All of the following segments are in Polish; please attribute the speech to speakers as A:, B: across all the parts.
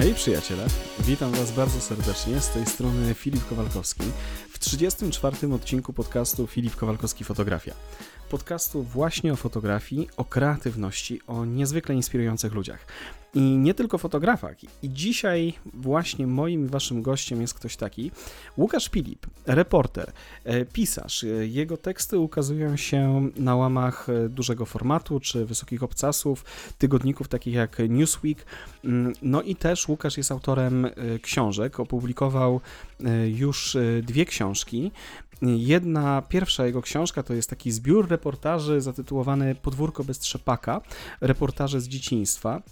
A: Hej przyjaciele, witam Was bardzo serdecznie, z tej strony Filip Kowalkowski w 34. odcinku podcastu Filip Kowalkowski Fotografia. Podcastu właśnie o fotografii, o kreatywności, o niezwykle inspirujących ludziach. I nie tylko fotografach. I dzisiaj właśnie moim waszym gościem jest ktoś taki, Łukasz Filip, reporter, e, pisarz. Jego teksty ukazują się na łamach e, dużego formatu czy wysokich obcasów, tygodników takich jak Newsweek. Mm, no i też Łukasz jest autorem e, książek. Opublikował już dwie książki. Jedna, pierwsza jego książka to jest taki zbiór reportaży zatytułowany Podwórko bez trzepaka, reportaże z dzieciństwa.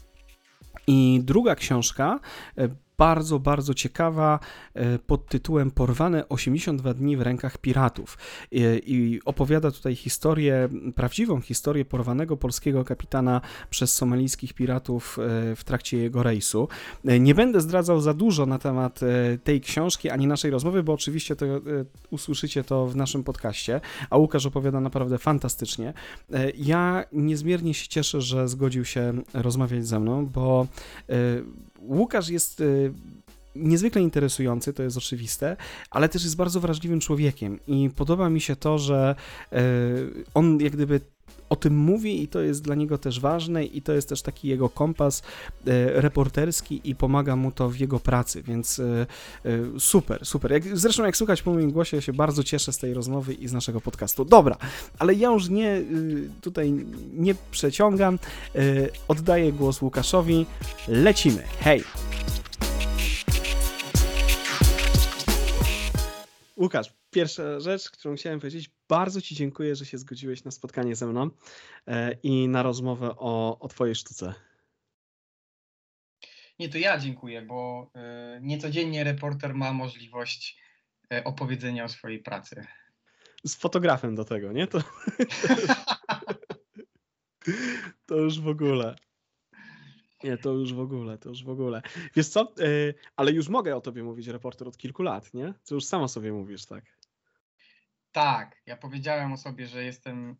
A: I druga książka e, bardzo, bardzo ciekawa e, pod tytułem Porwane 82 dni w rękach piratów. E, I opowiada tutaj historię, prawdziwą historię porwanego polskiego kapitana przez somalijskich piratów e, w trakcie jego rejsu. Nie będę zdradzał za dużo na temat tej książki ani naszej rozmowy, bo oczywiście to usłyszycie to w naszym podcaście, a Łukasz opowiada naprawdę fantastycznie. Ja niezmiernie się cieszę, że zgodził się rozmawiać ze mną, bo Łukasz jest y, niezwykle interesujący, to jest oczywiste, ale też jest bardzo wrażliwym człowiekiem i podoba mi się to, że y, on jak gdyby o tym mówi i to jest dla niego też ważne i to jest też taki jego kompas e, reporterski i pomaga mu to w jego pracy, więc e, e, super, super. Jak, zresztą jak słychać po moim głosie, ja się bardzo cieszę z tej rozmowy i z naszego podcastu. Dobra, ale ja już nie tutaj nie przeciągam, oddaję głos Łukaszowi, lecimy, hej! Łukasz, pierwsza rzecz, którą chciałem powiedzieć, bardzo Ci dziękuję, że się zgodziłeś na spotkanie ze mną e, i na rozmowę o, o Twojej sztuce.
B: Nie, to ja dziękuję, bo e, niecodziennie reporter ma możliwość e, opowiedzenia o swojej pracy.
A: Z fotografem do tego, nie? To, to już w ogóle. Nie, to już w ogóle, to już w ogóle. Wiesz co, ale już mogę o tobie mówić, reporter, od kilku lat, nie? To już sama sobie mówisz, tak?
B: Tak, ja powiedziałem o sobie, że jestem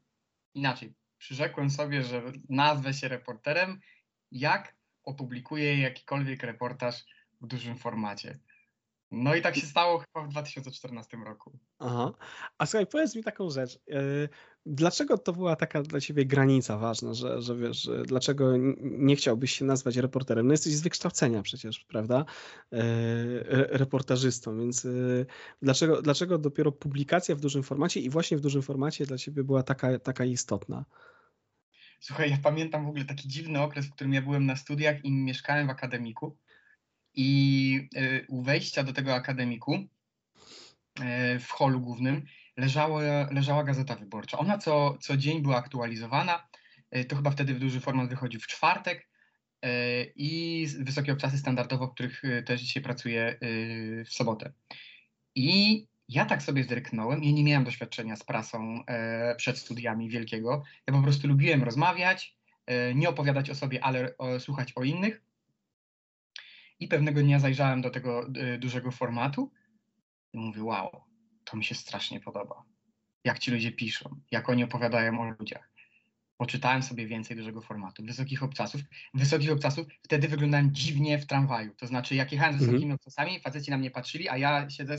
B: inaczej. Przyrzekłem sobie, że nazwę się reporterem, jak opublikuję jakikolwiek reportaż w dużym formacie. No i tak się stało chyba w 2014 roku.
A: Aha. A słuchaj, powiedz mi taką rzecz. E, dlaczego to była taka dla ciebie granica ważna, że, że wiesz, dlaczego nie chciałbyś się nazwać reporterem? No jesteś z wykształcenia przecież, prawda? E, reportażystą, więc e, dlaczego, dlaczego dopiero publikacja w dużym formacie i właśnie w dużym formacie dla ciebie była taka, taka istotna?
B: Słuchaj, ja pamiętam w ogóle taki dziwny okres, w którym ja byłem na studiach i mieszkałem w akademiku. I e, u wejścia do tego akademiku e, w holu głównym leżała, leżała gazeta wyborcza. Ona co, co dzień była aktualizowana. E, to chyba wtedy w duży format wychodził w czwartek i wysokie obcasy standardowo, w których też dzisiaj pracuję w sobotę. I ja tak sobie zerknąłem, ja nie miałem doświadczenia z prasą przed studiami wielkiego. Ja po prostu lubiłem rozmawiać, nie opowiadać o sobie, ale słuchać o innych. I pewnego dnia zajrzałem do tego y, dużego formatu i mówię, wow, to mi się strasznie podoba. Jak ci ludzie piszą, jak oni opowiadają o ludziach. Poczytałem sobie więcej dużego formatu, wysokich obcasów. Wysokich obcasów wtedy wyglądałem dziwnie w tramwaju. To znaczy, jak jechałem z mhm. wysokimi mhm. obcasami, faceci na mnie patrzyli, a ja siedzę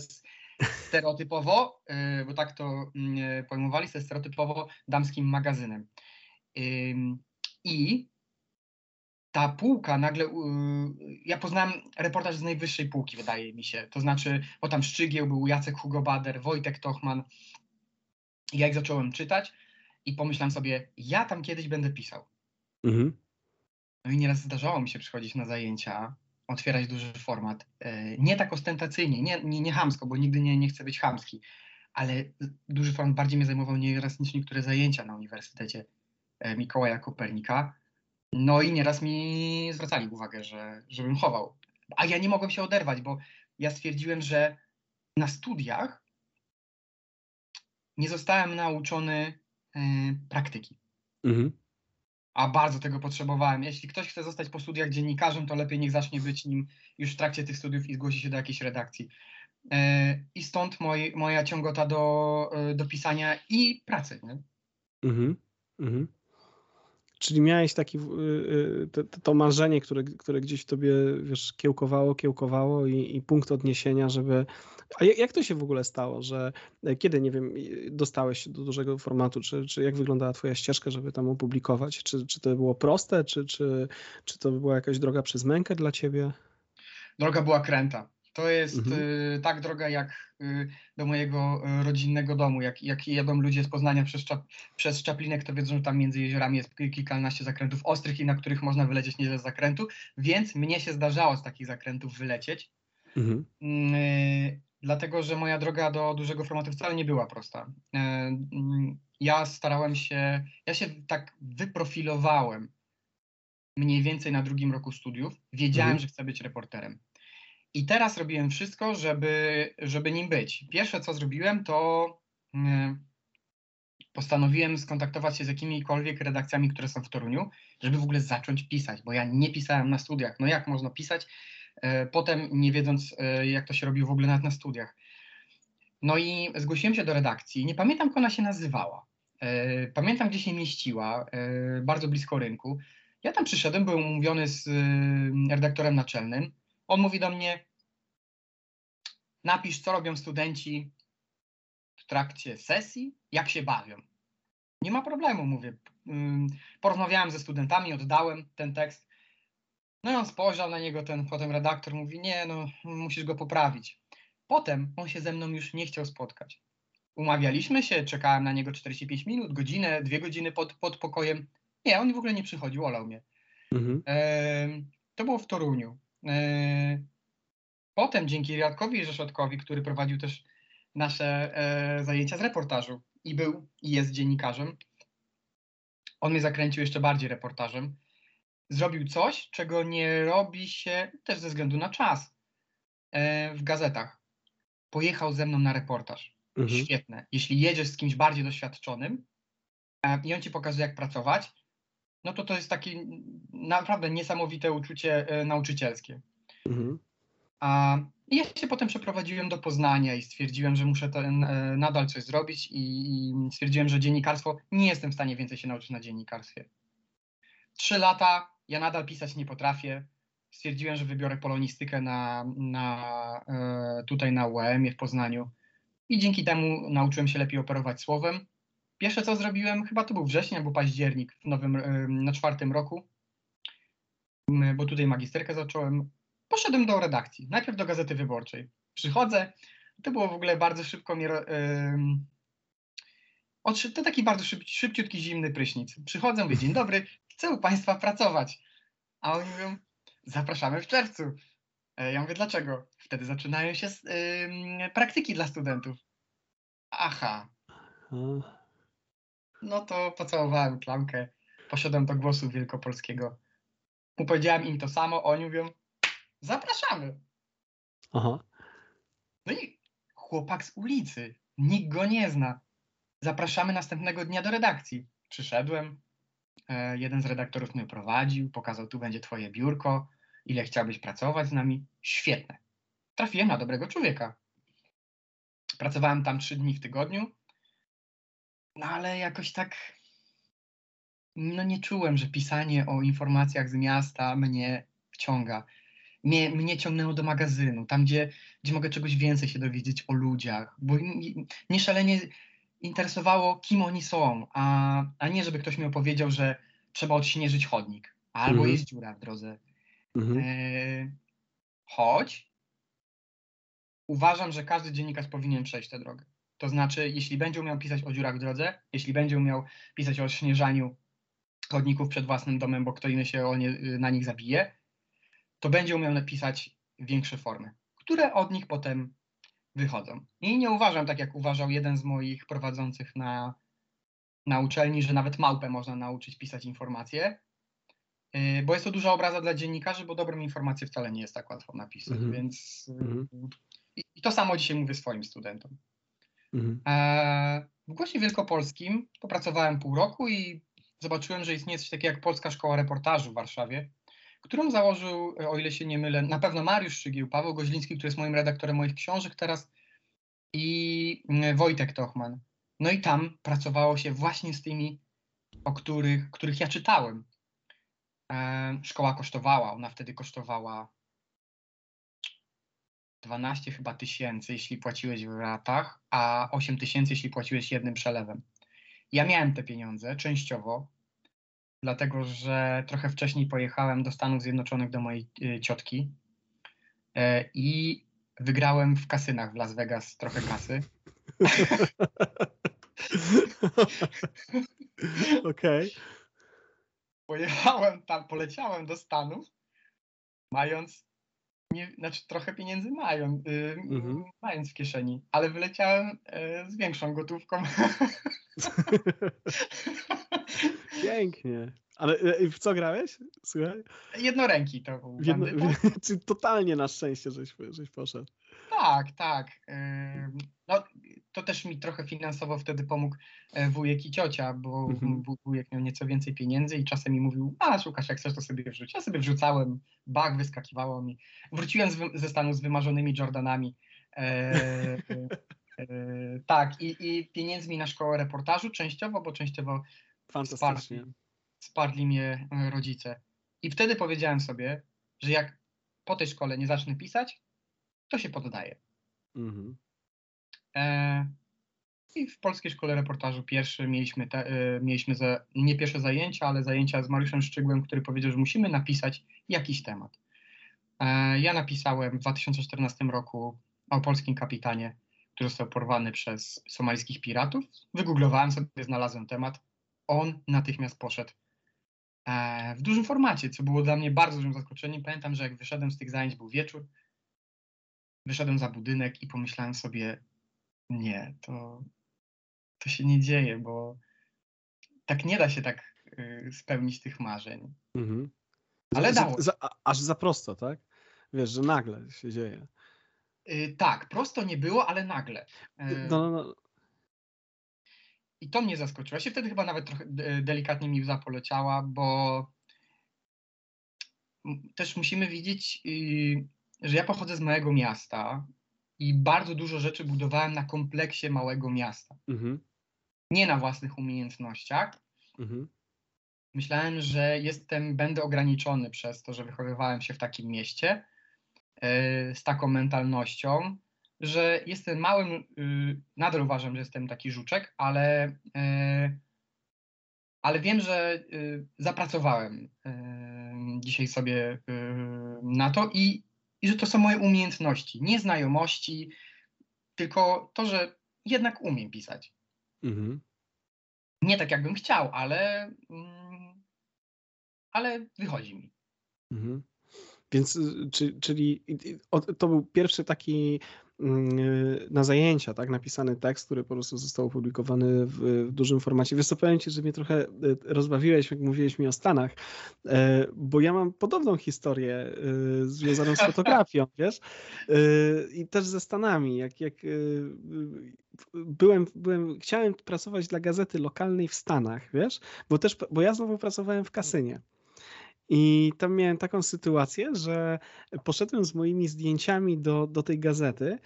B: stereotypowo, y, bo tak to mm, pojmowali, ze stereotypowo damskim magazynem. I ta półka nagle, ja poznałem reportaż z najwyższej półki, wydaje mi się. To znaczy, bo tam Szczygieł był Jacek Hugo Bader, Wojtek Tochman. I jak zacząłem czytać i pomyślałem sobie, ja tam kiedyś będę pisał. Mhm. No i nieraz zdarzało mi się przychodzić na zajęcia, otwierać duży format. E, nie tak ostentacyjnie, nie, nie, nie hamsko, bo nigdy nie, nie chcę być hamski, ale duży format bardziej mnie zajmował nieraz niż niektóre zajęcia na Uniwersytecie e, Mikołaja Kopernika no i nieraz mi zwracali uwagę, że, żebym chował. A ja nie mogłem się oderwać, bo ja stwierdziłem, że na studiach nie zostałem nauczony y, praktyki. Mhm. A bardzo tego potrzebowałem. Jeśli ktoś chce zostać po studiach dziennikarzem, to lepiej niech zacznie być nim już w trakcie tych studiów i zgłosi się do jakiejś redakcji. Y, I stąd moj, moja ciągota do, y, do pisania i pracy. Nie? Mhm. Mhm.
A: Czyli miałeś taki, y, y, to, to marzenie, które, które gdzieś w tobie, wiesz, kiełkowało, kiełkowało i, i punkt odniesienia, żeby... A jak to się w ogóle stało, że e, kiedy, nie wiem, dostałeś się do dużego formatu, czy, czy jak wyglądała twoja ścieżka, żeby tam opublikować? Czy, czy to było proste, czy, czy, czy to była jakaś droga przez mękę dla ciebie?
B: Droga była kręta. To jest mhm. y, tak droga jak y, do mojego y, rodzinnego domu. Jak, jak jadą ludzie z Poznania przez, Czap, przez Czaplinek, to wiedzą, że tam między jeziorami jest kilkanaście zakrętów ostrych i na których można wylecieć nieźle z zakrętu, więc mnie się zdarzało z takich zakrętów wylecieć. Mhm. Y, dlatego, że moja droga do dużego formatu wcale nie była prosta. Y, y, ja starałem się, ja się tak wyprofilowałem mniej więcej na drugim roku studiów. Wiedziałem, mhm. że chcę być reporterem. I teraz robiłem wszystko, żeby, żeby nim być. Pierwsze, co zrobiłem, to mm, postanowiłem skontaktować się z jakimikolwiek redakcjami, które są w Toruniu, żeby w ogóle zacząć pisać, bo ja nie pisałem na studiach. No jak można pisać, e, potem nie wiedząc, e, jak to się robił w ogóle nawet na studiach. No i zgłosiłem się do redakcji. Nie pamiętam, jak ona się nazywała. E, pamiętam, gdzie się mieściła, bardzo blisko rynku. Ja tam przyszedłem, byłem umówiony z redaktorem naczelnym. On mówi do mnie, napisz, co robią studenci w trakcie sesji, jak się bawią. Nie ma problemu, mówię. Porozmawiałem ze studentami, oddałem ten tekst. No i on spojrzał na niego, ten potem redaktor mówi, nie, no musisz go poprawić. Potem on się ze mną już nie chciał spotkać. Umawialiśmy się, czekałem na niego 45 minut, godzinę, dwie godziny pod, pod pokojem. Nie, on w ogóle nie przychodził, olał mnie. Mhm. E, to było w Toruniu. E, potem dzięki Radkowi Rzeszotkowi, który prowadził też nasze e, zajęcia z reportażu i był i jest dziennikarzem, on mnie zakręcił jeszcze bardziej reportażem. Zrobił coś, czego nie robi się też ze względu na czas e, w gazetach. Pojechał ze mną na reportaż. Mhm. Świetne. Jeśli jedziesz z kimś bardziej doświadczonym i on ci pokazuje, jak pracować, no to to jest takie naprawdę niesamowite uczucie e, nauczycielskie. Mhm. A ja się potem przeprowadziłem do Poznania i stwierdziłem, że muszę ten, e, nadal coś zrobić i, stwierdziłem, że dziennikarstwo, nie jestem w stanie więcej się nauczyć na dziennikarstwie. Trzy lata, ja nadal pisać nie potrafię. Stwierdziłem, że wybiorę polonistykę na, na, e, tutaj na UEM w Poznaniu i dzięki temu nauczyłem się lepiej operować słowem Pierwsze co zrobiłem, chyba to był wrzesień albo październik w nowym, na czwartym roku, bo tutaj magisterkę zacząłem. Poszedłem do redakcji, najpierw do Gazety Wyborczej. Przychodzę, to było w ogóle bardzo szybko mnie... To taki bardzo szyb, szybciutki, zimny prysznic. Przychodzę, mówię, dzień dobry, chcę u Państwa pracować. A oni mówią, zapraszamy w czerwcu. E, ja mówię, dlaczego? Wtedy zaczynają się praktyki dla studentów. Aha. No to pocałowałem klamkę, poszedłem do głosu wielkopolskiego. Powiedziałem im to samo, oni mówią, zapraszamy. Aha. No i chłopak z ulicy, nikt go nie zna. Zapraszamy następnego dnia do redakcji. Przyszedłem, e, jeden z redaktorów mnie prowadził, pokazał, tu będzie twoje biurko, ile chciałbyś pracować z nami. Świetne. Trafiłem na dobrego człowieka. Pracowałem tam trzy dni w tygodniu, no ale jakoś tak no nie czułem, że pisanie o informacjach z miasta mnie wciąga. Mnie, mnie ciągnęło do magazynu, tam gdzie, gdzie mogę czegoś więcej się dowiedzieć o ludziach, bo mnie szalenie interesowało, kim oni są, a, a nie żeby ktoś mi opowiedział, że trzeba odśnieżyć chodnik, albo mhm. jest dziura w drodze. Mhm. E, choć uważam, że każdy dziennikarz powinien przejść tę drogę. To znaczy, jeśli będzie umiał pisać o dziurach w drodze, jeśli będzie umiał pisać o śnieżaniu chodników przed własnym domem, bo kto inny się o nie, na nich zabije, to będzie umiał napisać większe formy, które od nich potem wychodzą. I nie uważam, tak jak uważał jeden z moich prowadzących na, na uczelni, że nawet małpę można nauczyć pisać informacje, yy, bo jest to duża obraza dla dziennikarzy, bo dobrą informację wcale nie jest tak łatwo napisać, mm -hmm. więc mm -hmm. i, i to samo dzisiaj mówię swoim studentom. Mhm. E, w Głosie Wielkopolskim popracowałem pół roku i zobaczyłem, że istnieje coś takiego jak Polska Szkoła Reportażu w Warszawie, którą założył, o ile się nie mylę, na pewno Mariusz Szygieł, Paweł Goźliński, który jest moim redaktorem moich książek teraz i Wojtek Tochman. No i tam pracowało się właśnie z tymi o których, których ja czytałem. E, szkoła kosztowała, ona wtedy kosztowała 12 chyba tysięcy, jeśli płaciłeś w ratach, a 8 tysięcy, jeśli płaciłeś jednym przelewem. Ja miałem te pieniądze częściowo, dlatego że trochę wcześniej pojechałem do Stanów Zjednoczonych do mojej y, ciotki e, i wygrałem w kasynach w Las Vegas trochę kasy.
A: Okej. Okay.
B: Pojechałem tam, poleciałem do Stanów, mając nie, znaczy trochę pieniędzy mają, y, mhm. mając w kieszeni, ale wyleciałem y, z większą gotówką.
A: Pięknie. Ale y, w co grałeś? Słuchaj.
B: Jednoręki to był.
A: Jedno, czyli totalnie na szczęście, żeś, żeś poszedł.
B: Tak, tak. No, to też mi trochę finansowo wtedy pomógł e, wujek i ciocia, bo mhm. wujek miał nieco więcej pieniędzy i czasem mi mówił, a Łukasz, jak chcesz, to sobie wrzuć. Ja sobie wrzucałem, bag wyskakiwało mi. Wróciłem z, ze Stanów z wymarzonymi Jordanami. E, e, e, tak, i, i pieniędzmi na szkołę reportażu częściowo, bo częściowo
A: Fantastycznie.
B: Sparli, sparli mnie e, rodzice. I wtedy powiedziałem sobie, że jak po tej szkole nie zacznę pisać, to się poddaję. Mhm. E, I w Polskiej Szkole Reportażu pierwszy mieliśmy, te, e, mieliśmy za, nie pierwsze zajęcia, ale zajęcia z Mariuszem Szczygłem, który powiedział, że musimy napisać jakiś temat. E, ja napisałem w 2014 roku o polskim kapitanie, który został porwany przez somalijskich piratów. Wygooglowałem sobie, znalazłem temat. On natychmiast poszedł w dużym formacie, co było dla mnie bardzo dużym zaskoczeniem. Pamiętam, że jak wyszedłem z tych zajęć, był wieczór, wyszedłem za budynek i pomyślałem sobie, nie, to, to się nie dzieje, bo tak nie da się tak y, spełnić tych marzeń. Mhm.
A: Ale dało. Za, aż za prosto, tak? Wiesz, że nagle się dzieje.
B: Y, tak, prosto nie było, ale nagle.
A: Y, no, no, no.
B: I to mnie zaskoczyło. Ja się wtedy chyba nawet trochę delikatnie mi łza poleciała, bo też musimy widzieć, y, że ja pochodzę z małego miasta i bardzo dużo rzeczy budowałem na kompleksie małego miasta. Mhm. Nie na własnych umiejętnościach. Mhm. Myślałem, że jestem, będę ograniczony przez to, że wychowywałem się w takim mieście yy, z taką mentalnością, że jestem małym, yy, nadal uważam, że jestem taki żuczek, ale, yy, ale wiem, że y, zapracowałem y, dzisiaj sobie y, na to i i że to są moje umiejętności, nie znajomości, tylko to, że jednak umiem pisać. Mhm. Nie tak, jakbym chciał, ale, mm, ale wychodzi mi. Mhm.
A: Więc, y, czy, czyli to był pierwszy taki na zajęcia, tak, napisany tekst, który po prostu został opublikowany w, w, dużym formacie. Wiesz co, powiem Ci, że mnie trochę y, rozbawiłeś, jak mówiłeś mi o Stanach, e, bo ja mam podobną historię y, związaną z fotografią, wiesz, i też ze Stanami, jak, jak byłem, byłem, chciałem pracować dla gazety lokalnej w Stanach, wiesz, bo też, bo ja znowu pracowałem w kasynie. I tam miałem taką sytuację, że poszedłem z moimi zdjęciami do, do tej gazety.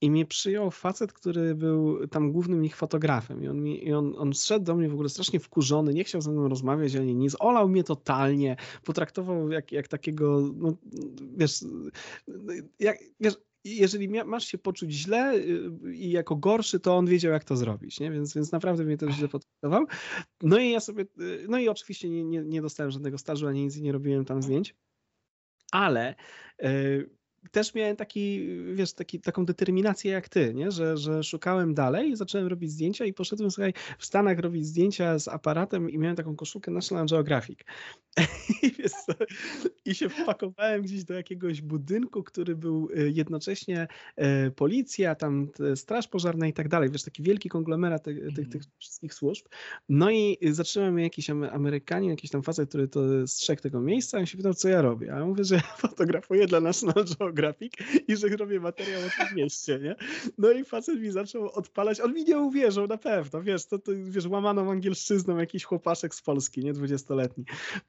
A: I mnie przyjął facet, który był tam głównym ich fotografem. I on, mi, i on, on zszedł do mnie w ogóle strasznie wkurzony, nie chciał ze mną rozmawiać ani nic. Olał mnie totalnie, potraktował jak, jak takiego, no, wiesz, jak, wiesz, jeżeli masz się poczuć źle y, i jako gorszy, to on wiedział, jak to zrobić, nie? Więc, więc naprawdę mnie to źle potraktował. No i ja sobie, y, no i oczywiście nie, nie, nie dostałem żadnego stażu, ani nic nie robiłem tam zdjęć, ale yy, też miałem taki, wiesz, taki, taką determinację jak ty, nie? Że, że szukałem dalej, zacząłem robić zdjęcia i poszedłem, słuchaj, w Stanach robić zdjęcia z aparatem i miałem taką koszulkę National Geographic. I, wiesz, I się wpakowałem gdzieś do jakiegoś budynku, który był e, jednocześnie e, policja, tam straż pożarna i tak dalej, wiesz, taki wielki konglomerat tych, tych, mhm. tych wszystkich służb. No i zacząłem jakiś Amerykanin, jakiś tam facet, który to strzegł tego miejsca i się pytał, co ja robię. A ja mówię, że ja fotografuję dla National Geographic geografik i że robię materiał o tym mieście, nie? No i facet mi zaczął odpalać, on mi nie uwierzył na pewno, wiesz, to, to wiesz, łamaną angielszczyzną jakiś chłopaszek z Polski, nie, dwudziestoletni,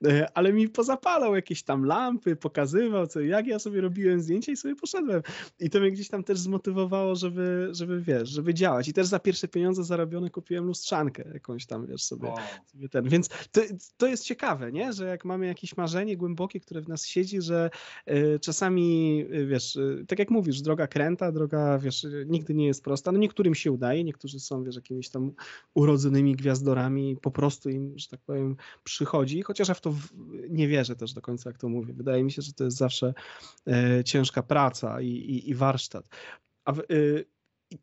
A: e, ale mi pozapalał jakieś tam lampy, pokazywał, co, jak ja sobie robiłem zdjęcia i sobie poszedłem. I to mnie gdzieś tam też zmotywowało, żeby, żeby wiesz, żeby działać. I też za pierwsze pieniądze zarobione kupiłem lustrzankę jakąś tam, wiesz, sobie, sobie ten. Więc to, to jest ciekawe, nie? Że jak mamy jakieś marzenie głębokie, które w nas siedzi, że y, czasami, wiesz, y, tak jak mówisz, droga kręta, droga, wiesz, nigdy nie jest prosta. No niektórym się udaje, niektórzy są, wiesz, jakimiś tam urodzonymi gwiazdorami, po prostu im, że tak powiem, przychodzi, chociaż ja w to nie wierzę też do końca, jak to mówię. Wydaje mi się, że to jest zawsze ciężka praca i, i, i warsztat. A w,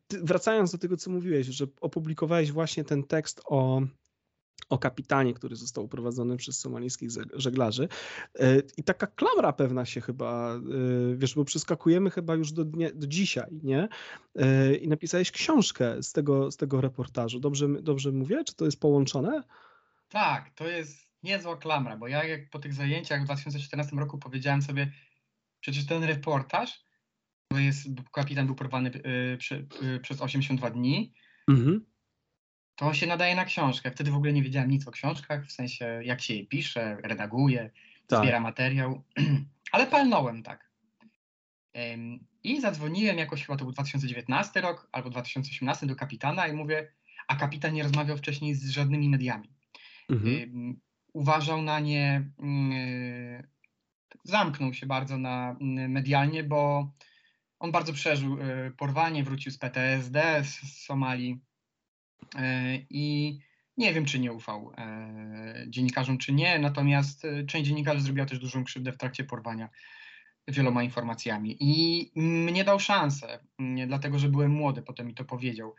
A: wracając do tego, co mówiłeś, że opublikowałeś właśnie ten tekst o o kapitanie, który został uprowadzony przez somalijskich żeglarzy. E, I taka klamra pewna się chyba, e, wiesz, bo przeskakujemy chyba już do, dnia, do dzisiaj, nie? E, I napisałeś książkę z tego, z tego reportażu. Dobrze, dobrze mówię? Czy to jest połączone?
B: Tak, to jest niezła klamra, bo ja jak po tych zajęciach w 2014 roku powiedziałem sobie, przecież ten reportaż, to jest, kapitan był porwany przez 82 dni, mhm to się nadaje na książkę. Wtedy w ogóle nie wiedziałem nic o książkach, w sensie jak się je pisze, redaguje, tak. zbiera materiał, ale palnąłem tak. I zadzwoniłem jakoś chyba to był 2019 rok albo 2018 do kapitana i mówię, a kapitan nie rozmawiał wcześniej z żadnymi mediami. Mhm. Uważał na nie, mm, zamknął się bardzo na mm, medialnie, bo on bardzo przeżył y, porwanie, wrócił z PTSD z Somalii E, I nie wiem, czy nie ufał e, dziennikarzom, czy nie, natomiast e, część dziennikarzy zrobiła też dużą krzywdę w trakcie porwania wieloma informacjami. I mnie dał szansę, dlatego że byłem młody, potem mi to powiedział.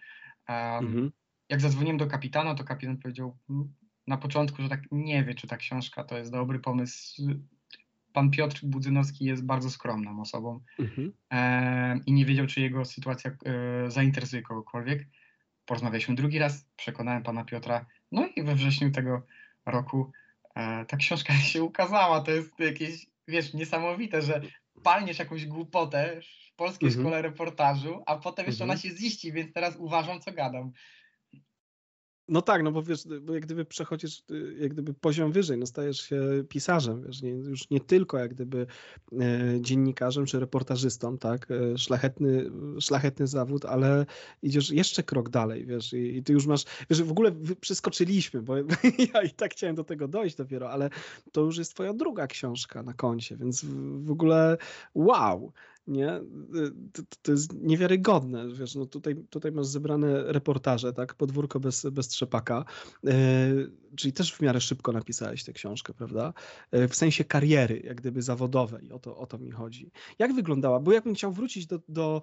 B: Mhm. Jak zadzwoniłem do kapitana, to kapitan powiedział na początku, że tak nie wie, czy ta książka to jest dobry pomysł. Pan Piotr Budzynowski jest bardzo skromną osobą mhm. i nie wiedział, czy jego sytuacja zainteresuje kogokolwiek porozmawialiśmy drugi raz, przekonałem pana Piotra, no i we wrześniu tego roku e, ta książka się ukazała. To jest jakieś, wiesz, niesamowite, że palniesz jakąś głupotę w polskiej mhm. szkole reportażu, a potem jeszcze mhm. ona się ziści, więc teraz uważam, co gadam.
A: No tak, no bo wiesz, bo jak gdyby przechodzisz jak gdyby poziom wyżej, no stajesz się pisarzem, wiesz, nie, już nie tylko jak gdyby e, dziennikarzem czy reportażystą, tak, e, szlachetny, szlachetny zawód, ale idziesz jeszcze krok dalej, wiesz, i, i ty już masz, wiesz, w ogóle przeskoczyliśmy, bo ja i tak chciałem do tego dojść dopiero, ale to już jest twoja druga książka na koncie, więc w, w ogóle wow, nie? To, to, jest niewiarygodne, wiesz, no tutaj, tutaj masz zebrane reportaże, tak, podwórko bez, bez trzepaka, e, czyli też w miarę szybko napisałeś tę książkę, prawda, e, w sensie kariery, jak gdyby zawodowej, o to, o to mi chodzi. Jak wyglądała, bo jakbym chciał wrócić do, do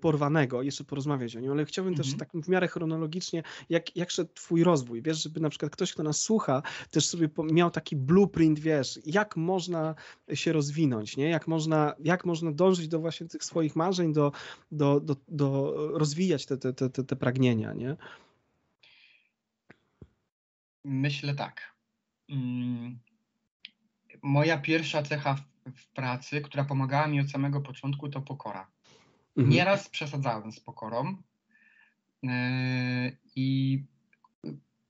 A: Porwanego, jeszcze porozmawiać o nim, ale chciałbym mhm. też tak w miarę chronologicznie, jak, jak szedł twój rozwój, wiesz, żeby na przykład ktoś, kto nas słucha, też sobie miał taki blueprint, wiesz, jak można się rozwinąć, nie, jak można, jak można dążyć do właśnie tych swoich marzeń, do, do, do, do rozwijać te, te, te, te pragnienia, nie?
B: Myślę tak. Mm, moja pierwsza cecha w, w, pracy, która pomagała mi od samego początku, to pokora. Mhm. Nieraz przesadzałem z pokorą yy, i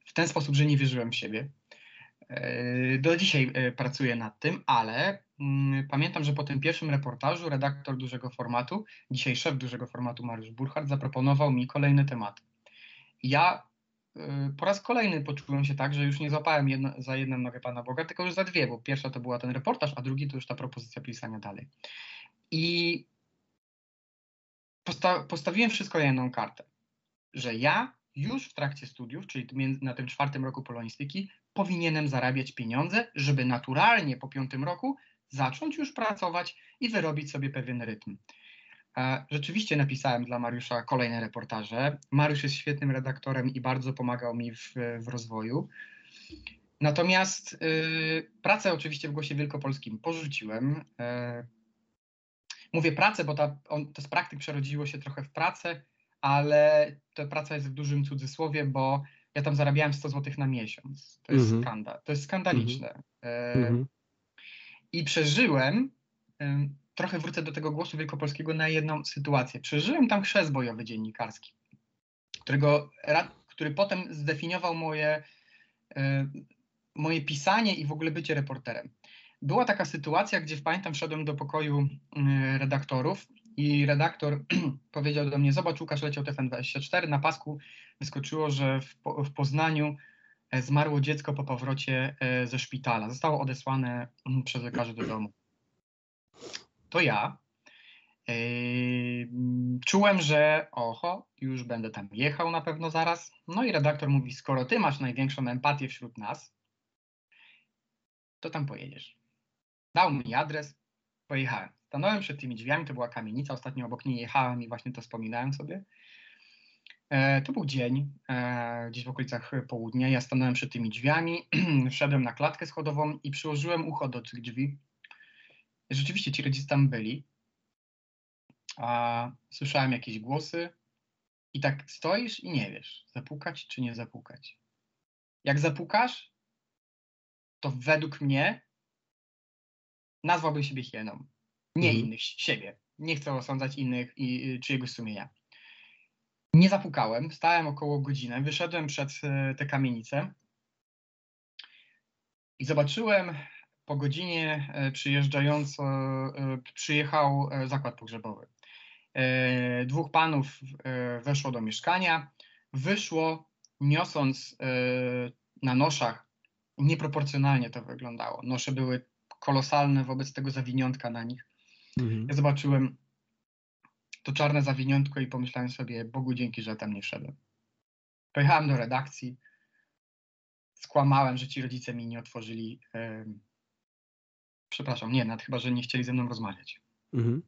B: w ten sposób, że nie wierzyłem w siebie. Yy, do dzisiaj yy, pracuję nad tym, ale pamiętam, że po tym pierwszym reportażu redaktor dużego formatu, dzisiaj szef dużego formatu Mariusz Burchardt, zaproponował mi kolejny temat. Ja y, po raz kolejny poczułem się tak, że już nie złapałem jedno, za jedną nogę Pana Boga, tylko już za dwie, bo pierwsza to była ten reportaż, a drugi to już ta propozycja pisania dalej. I posta postawiłem wszystko na jedną kartę, że ja już w trakcie studiów, czyli na tym czwartym roku polonistyki, powinienem zarabiać pieniądze, żeby naturalnie po piątym roku zacząć już pracować i wyrobić sobie pewien rytm. Rzeczywiście napisałem dla Mariusza kolejne reportaże. Mariusz jest świetnym redaktorem i bardzo pomagał mi w, w rozwoju. Natomiast y, pracę oczywiście w Głosie Wielkopolskim porzuciłem. Y, mówię pracę, bo ta, on, to z praktyk przerodziło się trochę w pracę, ale ta praca jest w dużym cudzysłowie, bo ja tam zarabiałem 100 zł na miesiąc. To jest mm -hmm. skandal. To jest skandaliczne. Mm -hmm. y, i przeżyłem trochę wrócę do tego głosu wielkopolskiego na jedną sytuację. Przeżyłem tam chrzest bojowy dziennikarski, którego, który potem zdefiniował moje, moje pisanie i w ogóle bycie reporterem. Była taka sytuacja, gdzie pamiętam, wszedłem do pokoju redaktorów i redaktor powiedział do mnie, zobacz Łukasz leciał TFN24, na pasku wyskoczyło, że w, w Poznaniu zmarło dziecko po powrocie e, ze szpitala. Zostało odesłane mm, przez lekarzy do domu. To ja yy, czułem, że oho, już będę tam jechał na pewno zaraz. No i redaktor mówi, skoro ty masz największą empatię wśród nas, to tam pojedziesz. Dał mi adres, pojechałem. Stanąłem przed tymi drzwiami, to była kamienica, ostatnio obok niej jechałem i właśnie to wspominałem sobie. E, to był dzień, e, gdzieś w okolicach południa. Ja stanąłem przed tymi drzwiami, wszedłem na klatkę schodową i przyłożyłem ucho do tych drzwi. Rzeczywiście ci rodzice tam byli. A słyszałem jakieś głosy i tak stoisz i nie wiesz, zapukać czy nie zapukać. Jak zapukasz, to według mnie nazwałbym siebie hieną. Nie mhm. innych, siebie. Nie chcę osądzać innych i czyjegoś sumienia. Nie zapukałem, stałem około godziny, wyszedłem przed e, tę kamienicę i zobaczyłem po godzinie e, przyjeżdżająco, e, przyjechał zakład pogrzebowy. Dwóch panów weszło do mieszkania, wyszło niosąc na noszach, nieproporcjonalnie to wyglądało. Nosze były kolosalne wobec tego zawiniątka na nich. Mhm. Ja zobaczyłem to czarne zawiniątko i pomyślałem sobie, Bogu dzięki, że tam nie wszedłem. Pojechałem do redakcji, skłamałem, że ci rodzice mi nie otworzyli. Yy, przepraszam, nie, nawet chyba, że nie chcieli ze mną rozmawiać. Mhm.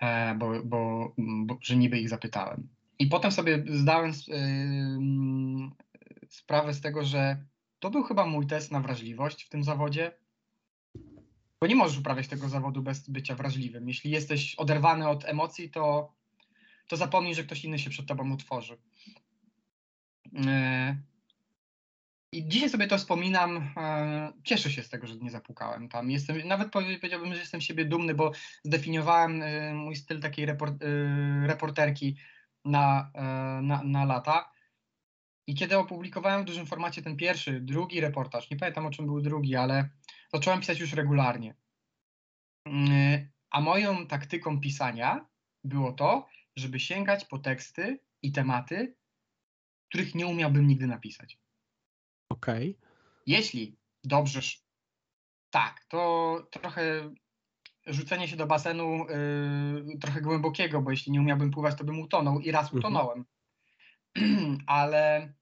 B: E, bo, bo, bo, że niby ich zapytałem. I potem sobie zdałem yy, sprawę z tego, że to był chyba mój test na wrażliwość w tym zawodzie. Bo nie możesz uprawiać tego zawodu bez bycia wrażliwym. Jeśli jesteś oderwany od emocji, to, to zapomnij, że ktoś inny się przed tobą utworzy. E, I dzisiaj sobie to wspominam. E, cieszę się z tego, że nie zapukałem tam. Jestem, nawet powiedziałbym, że jestem siebie dumny, bo zdefiniowałem e, mój styl takiej reporterki na, na, na lata. I kiedy opublikowałem w dużym formacie ten pierwszy, drugi reportaż, nie pamiętam o czym był drugi, ale zacząłem pisać już regularnie. Mm, a moją taktyką pisania było to, żeby sięgać po teksty i tematy, których nie umiałbym nigdy napisać.
A: Okej. Okay.
B: Jeśli dobrze, tak, to trochę rzucenie się do basenu yy, trochę głębokiego, bo jeśli nie umiałbym pływać, to bym utonął i raz mhm. utonąłem. Ale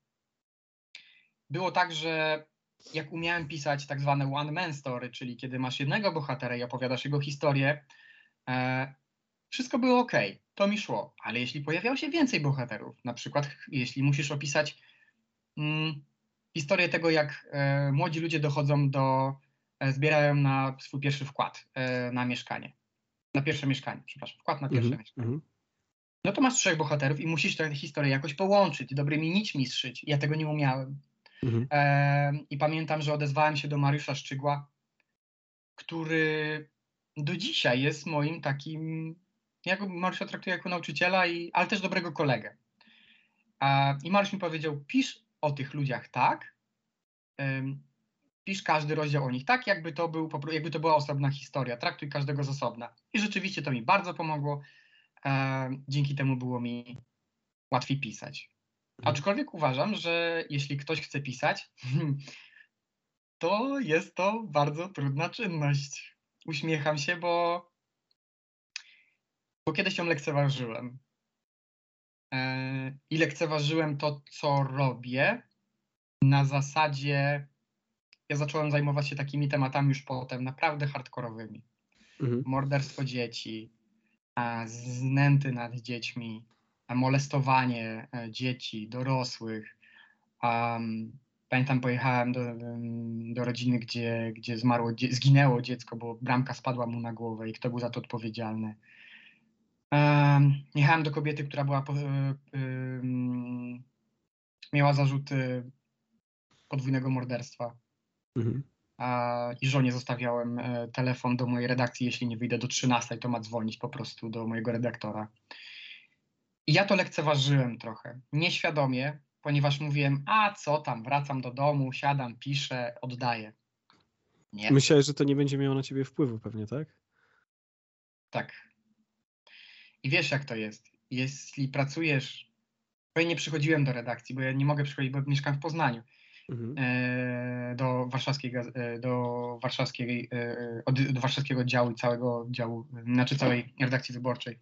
B: było tak, że jak umiałem pisać tak zwane one man story, czyli kiedy masz jednego bohatera i opowiadasz jego historię, e, wszystko było ok, to mi szło. Ale jeśli pojawiało się więcej bohaterów, na przykład jeśli musisz opisać mm, historię tego, jak e, młodzi ludzie dochodzą do, e, zbierają na swój pierwszy wkład e, na mieszkanie, na pierwsze mieszkanie, przepraszam, wkład na pierwsze mm -hmm. mieszkanie. Mhm. No to masz trzech bohaterów i musisz tę historię jakoś połączyć, dobrymi nićmi zszyć. Ja tego nie umiałem. Mhm. E, I pamiętam, że odezwałem się do Mariusza Szczygła, który do dzisiaj jest moim takim, ja Mariusza traktuję jako nauczyciela, i, ale też dobrego kolegę. E, I Mariusz mi powiedział, pisz o tych ludziach tak, e, pisz każdy rozdział o nich tak, jakby to, był, jakby to była osobna historia, traktuj każdego z osobna. I rzeczywiście to mi bardzo pomogło. E, dzięki temu było mi łatwiej pisać. Aczkolwiek uważam, że jeśli ktoś chce pisać, to jest to bardzo trudna czynność. Uśmiecham się, bo, bo kiedyś ją lekceważyłem. E, I lekceważyłem to, co robię na zasadzie. Ja zacząłem zajmować się takimi tematami już potem, naprawdę hardkorowymi. Mhm. Morderstwo dzieci, znęty nad dziećmi, molestowanie e, dzieci, dorosłych. Pamiętam, pojechałem do, do rodziny, gdzie, gdzie zmarło, zginęło dziecko, bo bramka spadła mu na głowę i kto był za to odpowiedzialny. Jechałem do kobiety, która była, miała zarzuty podwójnego morderstwa. Mhm. i żonie zostawiałem e, telefon do mojej redakcji, jeśli nie wyjdę do 13, to ma dzwonić po prostu do mojego redaktora. I ja to lekceważyłem trochę, nieświadomie, ponieważ mówiłem, a co tam, wracam do domu, siadam, piszę, oddaję.
A: Nie. Myślałeś, że to nie będzie miało na ciebie wpływu pewnie, tak?
B: Tak. I wiesz, jak to jest. Jeśli pracujesz, bo ja nie przychodziłem do redakcji, bo ja nie mogę przychodzić, bo mieszkam w Poznaniu. Mhm. E, do, warszawskiej, e, do, warszawskiej, e, do warszawskiego działu i całego działu, znaczy całej redakcji wyborczej.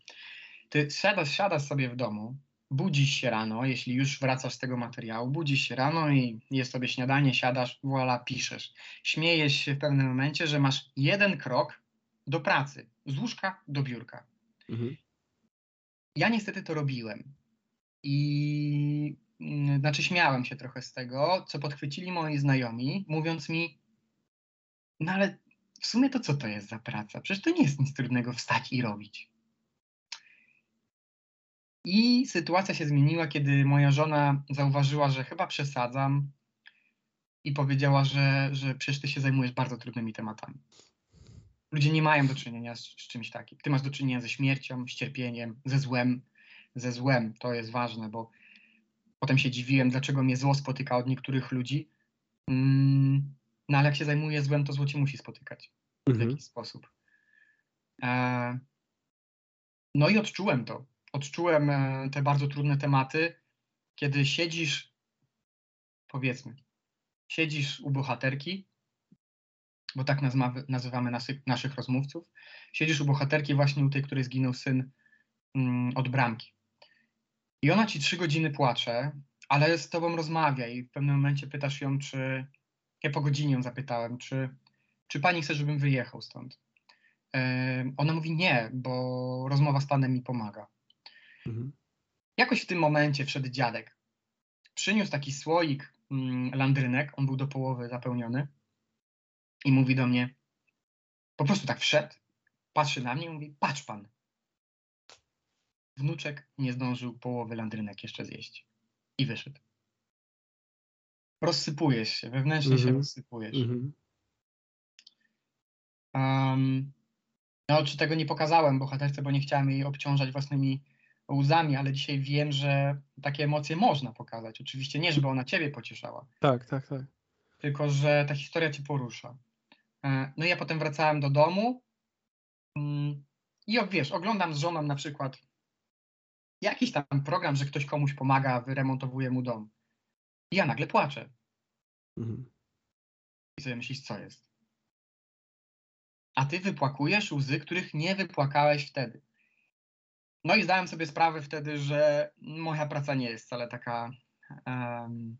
B: Ty siadasz, siadasz sobie w domu, budzisz się rano, jeśli już wracasz z tego materiału, budzisz się rano i jest sobie śniadanie, siadasz, voilà, piszesz. Śmiejesz się w pewnym momencie, że masz jeden krok do pracy, z łóżka do biurka. Mhm. Ja niestety to robiłem. I mm, znaczy śmiałem się trochę z tego, co podchwycili moi znajomi, mówiąc mi, no ale w sumie to co to jest za praca? Przecież to nie jest nic trudnego wstać i robić. I sytuacja się zmieniła, kiedy moja żona zauważyła, że chyba przesadzam i powiedziała, że, że przecież ty się zajmujesz bardzo trudnymi tematami. Ludzie nie mają do czynienia z, z czymś takim. Ty masz do czynienia ze śmiercią, z cierpieniem, ze złem. Ze złem to jest ważne, bo potem się dziwiłem, dlaczego mnie zło spotyka od niektórych ludzi. Mm, no ale jak się zajmuje złem, to zło ci musi spotykać mhm. w jakiś sposób. E, no i odczułem to odczułem e, te bardzo trudne tematy, kiedy siedzisz, powiedzmy, siedzisz u bohaterki, bo tak nazywamy naszych rozmówców, siedzisz u bohaterki właśnie u tej, której zginął syn mm, od bramki. I ona ci trzy godziny płacze, ale z tobą rozmawia i w pewnym momencie pytasz ją, czy, ja po godzinie ją zapytałem, czy, czy pani chce, żebym wyjechał stąd. Yy, ona mówi nie, bo rozmowa z panem mi pomaga. Mhm. Jakoś w tym momencie wszedł dziadek. Przyniósł taki słoik mm, landrynek, on był do połowy zapełniony i mówi do mnie, po prostu tak wszedł, patrzy na mnie i mówi, patrz pan. Wnuczek nie zdążył połowy landrynek jeszcze zjeść i wyszedł. Rozsypujesz się, wewnętrznie się mhm. rozsypujesz. Um, no, czy tego nie pokazałem bohaterce, bo nie chciałem jej obciążać własnymi łzami, ale dzisiaj wiem, że takie emocje można pokazać. Oczywiście nie, żeby ona ciebie pocieszała.
A: Tak, tak, tak.
B: Tylko, że ta historia cię porusza. E, no i ja potem wracałem do domu mm, i wiesz, oglądam z żoną na przykład jakiś tam program, że ktoś komuś pomaga, wyremontowuje mu dom. I ja nagle płaczę. Mhm. I sobie myślisz, co jest? A ty wypłakujesz łzy, których nie wypłakałeś wtedy. No i zdałem sobie sprawę wtedy, że moja praca nie jest wcale taka. Um,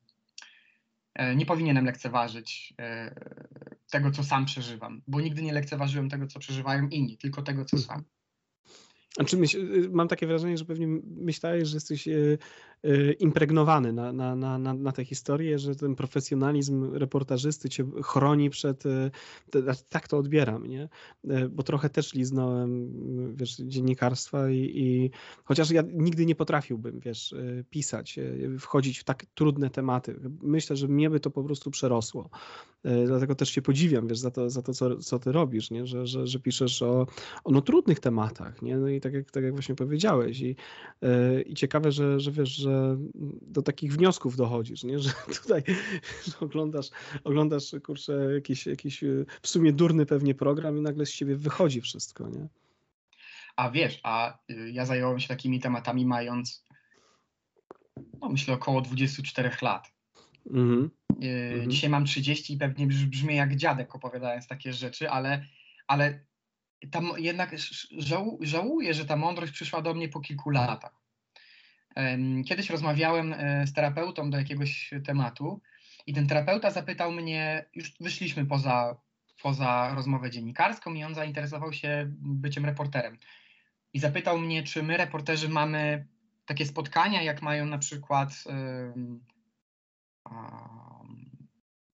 B: nie powinienem lekceważyć e, tego, co sam przeżywam, bo nigdy nie lekceważyłem tego, co przeżywają inni, tylko tego, co sam.
A: Znaczy myśl, y, mam takie wrażenie, że pewnie myślałeś, że jesteś y, y, impregnowany na, na, na, na, tę historię, że ten profesjonalizm reportażysty cię chroni przed, tak to odbieram, nie? Bo trochę też liznąłem, wiesz, dziennikarstwa i, i chociaż ja nigdy nie potrafiłbym, wiesz, pisać, wchodzić w tak trudne tematy. Myślę, że mnie by to po prostu przerosło. Dlatego też cię podziwiam, wiesz, za to, za to co, co ty robisz, nie? Że, że, że piszesz o, o no, trudnych tematach, nie? No i tak jak, tak jak właśnie powiedziałeś. I, yy, i ciekawe, że, że wiesz, że do takich wniosków dochodzisz, nie? że tutaj że oglądasz, oglądasz kurczę, jakiś, jakiś e, w sumie durny pewnie program i nagle z siebie wychodzi wszystko, nie?
B: A wiesz, a y, ja zająłem się takimi tematami mając, no myślę, około 24 lat. Mm -hmm. Dzisiaj mam 30 i pewnie brzmi jak dziadek opowiadając takie rzeczy, ale, ale tam jednak żał, żałuję, że ta mądrość przyszła do mnie po kilku latach. Kiedyś rozmawiałem e, z terapeutą do jakiegoś tematu i ten terapeuta zapytał mnie, już wyszliśmy poza, poza rozmowę dziennikarską i on zainteresował się byciem reporterem. I zapytał mnie, czy my reporterzy mamy takie spotkania, jak mają na przykład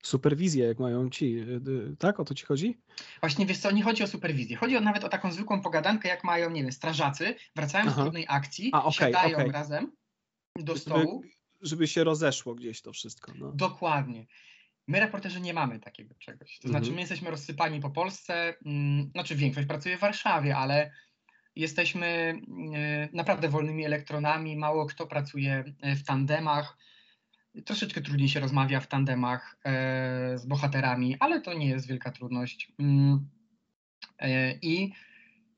A: superwizję, jak mają ci, y, y, tak? O to ci chodzi?
B: Właśnie, wiesz co, nie chodzi o superwizję. Chodzi o nawet o taką zwykłą pogadankę, jak mają, nie wiem, strażacy, wracają Aha. z trudnej akcji, A, okay, siadają okay. razem do stołu.
A: Żeby, żeby, się rozeszło gdzieś to wszystko. No.
B: Dokładnie. My, reporterzy, nie mamy takiego czegoś. To znaczy,
A: Mhm.
B: my jesteśmy rozsypani po Polsce, mm, znaczy większość pracuje w Warszawie, ale jesteśmy e, naprawdę wolnymi elektronami, mało kto pracuje w tandemach. Troszeczkę trudniej się rozmawia w tandemach e, z bohaterami, ale to nie jest wielka trudność. Mm, e, I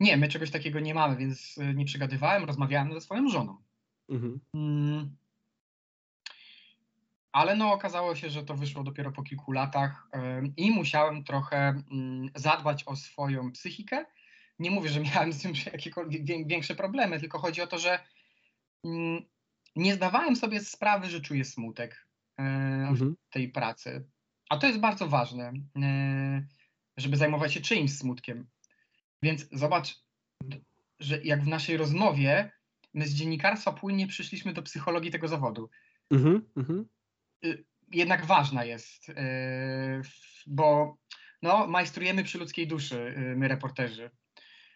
B: nie, my czegoś takiego nie mamy, więc e, nie przegadywałem, rozmawiałem ze swoją żoną.
A: Mhm.
B: Mm. Ale no okazało się, że to wyszło dopiero po kilku latach i musiałem trochę mm, zadbać o swoją psychikę. Nie mówię, że miałem z tym jakiekolwiek wię- większe problemy, tylko chodzi o to, że nie zdawałem sobie sprawy, że czuję smutek e,
A: Mhm.
B: w tej pracy. A to jest bardzo ważne, e, żeby zajmować się czyimś smutkiem. Więc zobacz, że jak w naszej rozmowie my z dziennikarstwa płynnie przyszliśmy do psychologii tego zawodu.
A: Mhm. Mhm.
B: Jednak ważna jest, w- bo no, majstrujemy przy ludzkiej duszy, yy, my reporterzy.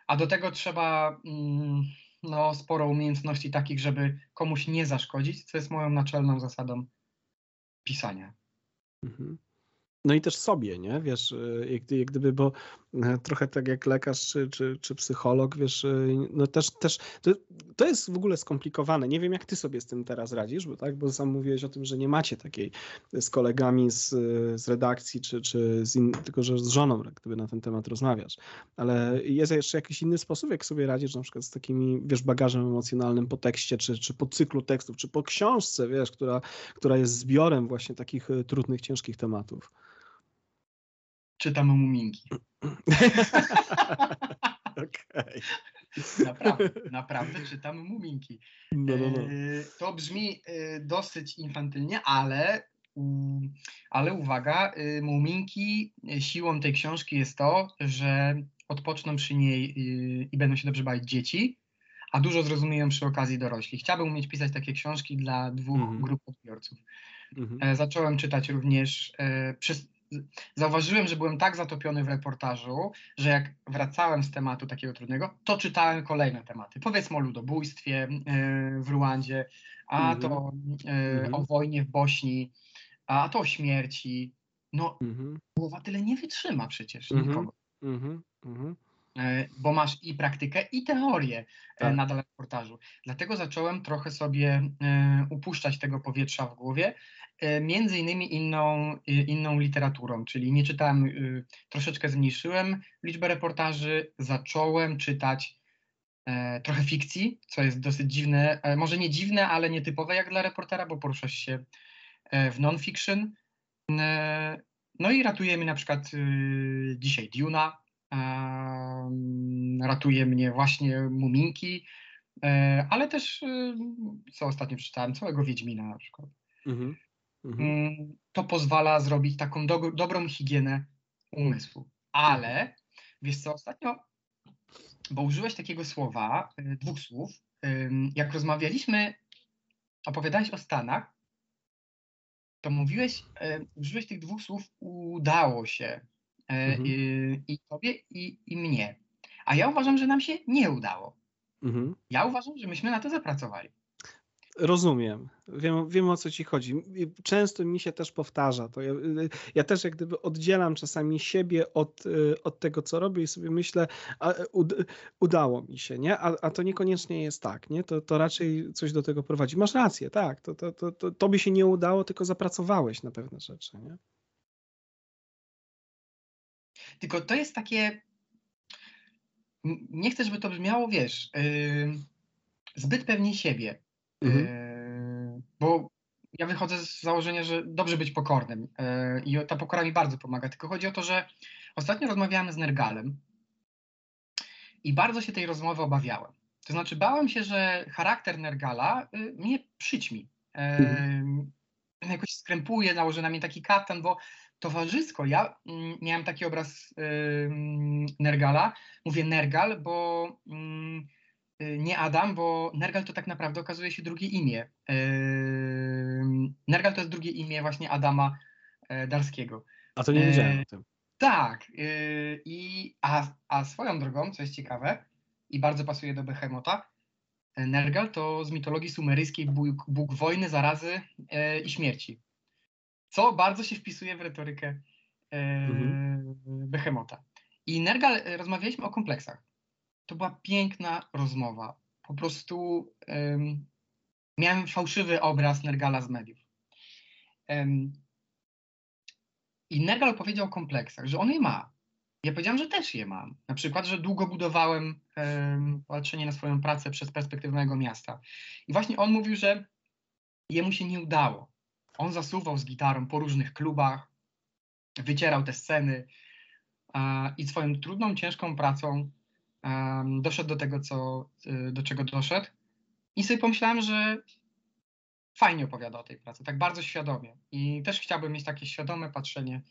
B: A do tego trzeba mm, no, sporo umiejętności takich, żeby komuś nie zaszkodzić, co jest moją naczelną zasadą pisania.
A: Mhm. No i też sobie, nie? Wiesz, y, jak, gdyby, bo e, trochę tak jak lekarz czy, czy, czy psycholog, wiesz, y, no też, też to, to jest w ogóle skomplikowane. Nie wiem, jak ty sobie z tym teraz radzisz, bo tak, bo sam mówiłeś o tym, że nie macie takiej z kolegami z, z redakcji, czy, czy z in, tylko że z żoną, jak gdyby na ten temat rozmawiasz. Ale jest jeszcze jakiś inny sposób, jak sobie radzisz na przykład z takimi, wiesz, bagażem emocjonalnym po tekście, czy, czy po cyklu tekstów, czy po książce, wiesz, która, która jest zbiorem właśnie takich y, trudnych, ciężkich tematów.
B: Czytam muminki.
A: Okej.
B: Naprawdę, naprawdę czytam muminki.
A: No, no, no.
B: Yy, To brzmi yy, dosyć infantylnie, ale, mm, ale uwaga, yy, Muminki, siłą tej książki jest to, że odpoczną przy niej i będą się dobrze bawić dzieci, a dużo zrozumieją przy okazji dorośli. Chciałbym umieć pisać takie książki dla dwóch
A: Mhm.
B: grup odbiorców.
A: Mhm.
B: E, Zacząłem czytać również. e, zauważyłem, że byłem tak zatopiony w reportażu, że jak wracałem z tematu takiego trudnego, to czytałem kolejne tematy. Powiedzmy o ludobójstwie e, w Ruandzie, a
A: Mhm.
B: to e,
A: Mhm.
B: o wojnie w Bośni, a to o śmierci. No,
A: Mhm.
B: głowa tyle nie wytrzyma przecież
A: Mhm.
B: nikogo.
A: Mhm.
B: E, bo masz i praktykę, i teorię e,
A: Tak.
B: nadal w reportażu. Dlatego zacząłem trochę sobie e, upuszczać tego powietrza w głowie, między innymi inną, inną literaturą, czyli nie czytałem, troszeczkę zmniejszyłem liczbę reportaży, zacząłem czytać trochę fikcji, co jest dosyć dziwne, może nie dziwne, ale nietypowe jak dla reportera, bo poruszasz się w non-fiction. No i ratuje mnie na przykład dzisiaj Duna, ratuje mnie właśnie Muminki, e, ale też, y, co ostatnio przeczytałem, całego Wiedźmina na przykład.
A: Mhm. Mhm.
B: Mm, To pozwala zrobić taką do, dobrą higienę umysłu. Ale, wiesz co, ostatnio, bo użyłeś takiego słowa, y, dwóch słów, jak rozmawialiśmy, opowiadałeś o Stanach, to mówiłeś, użyłeś tych dwóch słów udało się
A: Mhm.
B: y, i tobie, i, i mnie. A ja uważam, że nam się nie udało.
A: Mhm.
B: Ja uważam, że myśmy na to zapracowali.
A: Rozumiem. Wiem, wiem o co ci chodzi. Często mi się też powtarza to. Ja, ja też jak gdyby oddzielam czasami siebie od, y, od tego, co robię i sobie myślę, a, ud, udało mi się, nie? A, a to niekoniecznie jest tak, nie? To, to raczej coś do tego prowadzi. Masz rację, tak. To, to, to, to, tobie się nie udało, tylko zapracowałeś na pewne rzeczy, nie?
B: Tylko to jest takie. Nie chcę, żeby to brzmiało, wiesz, yy, zbyt pewnie siebie.
A: Mhm.
B: Yy, bo ja wychodzę z założenia, że dobrze być pokornym yy, i ta pokora mi bardzo pomaga. Tylko chodzi o to, że ostatnio rozmawiałem z Nergalem i bardzo się tej rozmowy obawiałem. To znaczy, bałem się, że charakter Nergala yy, mnie przyćmi. Yy, Jakoś skrępuje, nałoży na mnie taki katan, bo towarzysko, ja mm, miałem taki obraz Nergala. Mówię Nergal, bo ym, y, nie Adam, bo Nergal to tak naprawdę okazuje się drugie imię. Nergal to jest drugie imię właśnie Adama e, Darskiego.
A: A to nie
B: E,
A: wiedziałem o tym.
B: Tak, yy, i, a, a swoją drogą, co jest ciekawe i bardzo pasuje do Behemota, e, Nergal to z mitologii sumeryjskiej bóg, bóg wojny, zarazy e, i śmierci. Co bardzo się wpisuje w retorykę e, mhm. Behemota. I Nergal, e, rozmawialiśmy o kompleksach. To była piękna rozmowa. Po prostu um, miałem fałszywy obraz Nergala z mediów. Um, I Nergal powiedział o kompleksach, że on je ma. Ja powiedziałam, że też je mam. Na przykład, że długo budowałem um, patrzenie na swoją pracę przez perspektywę mojego miasta. I właśnie on mówił, że jemu się nie udało. On zasuwał z gitarą po różnych klubach, wycierał te sceny i swoją trudną, ciężką pracą doszedł do tego, co, y, do czego doszedł. I sobie pomyślałem, że fajnie opowiada o tej pracy, tak bardzo świadomie. I też chciałbym mieć takie świadome patrzenie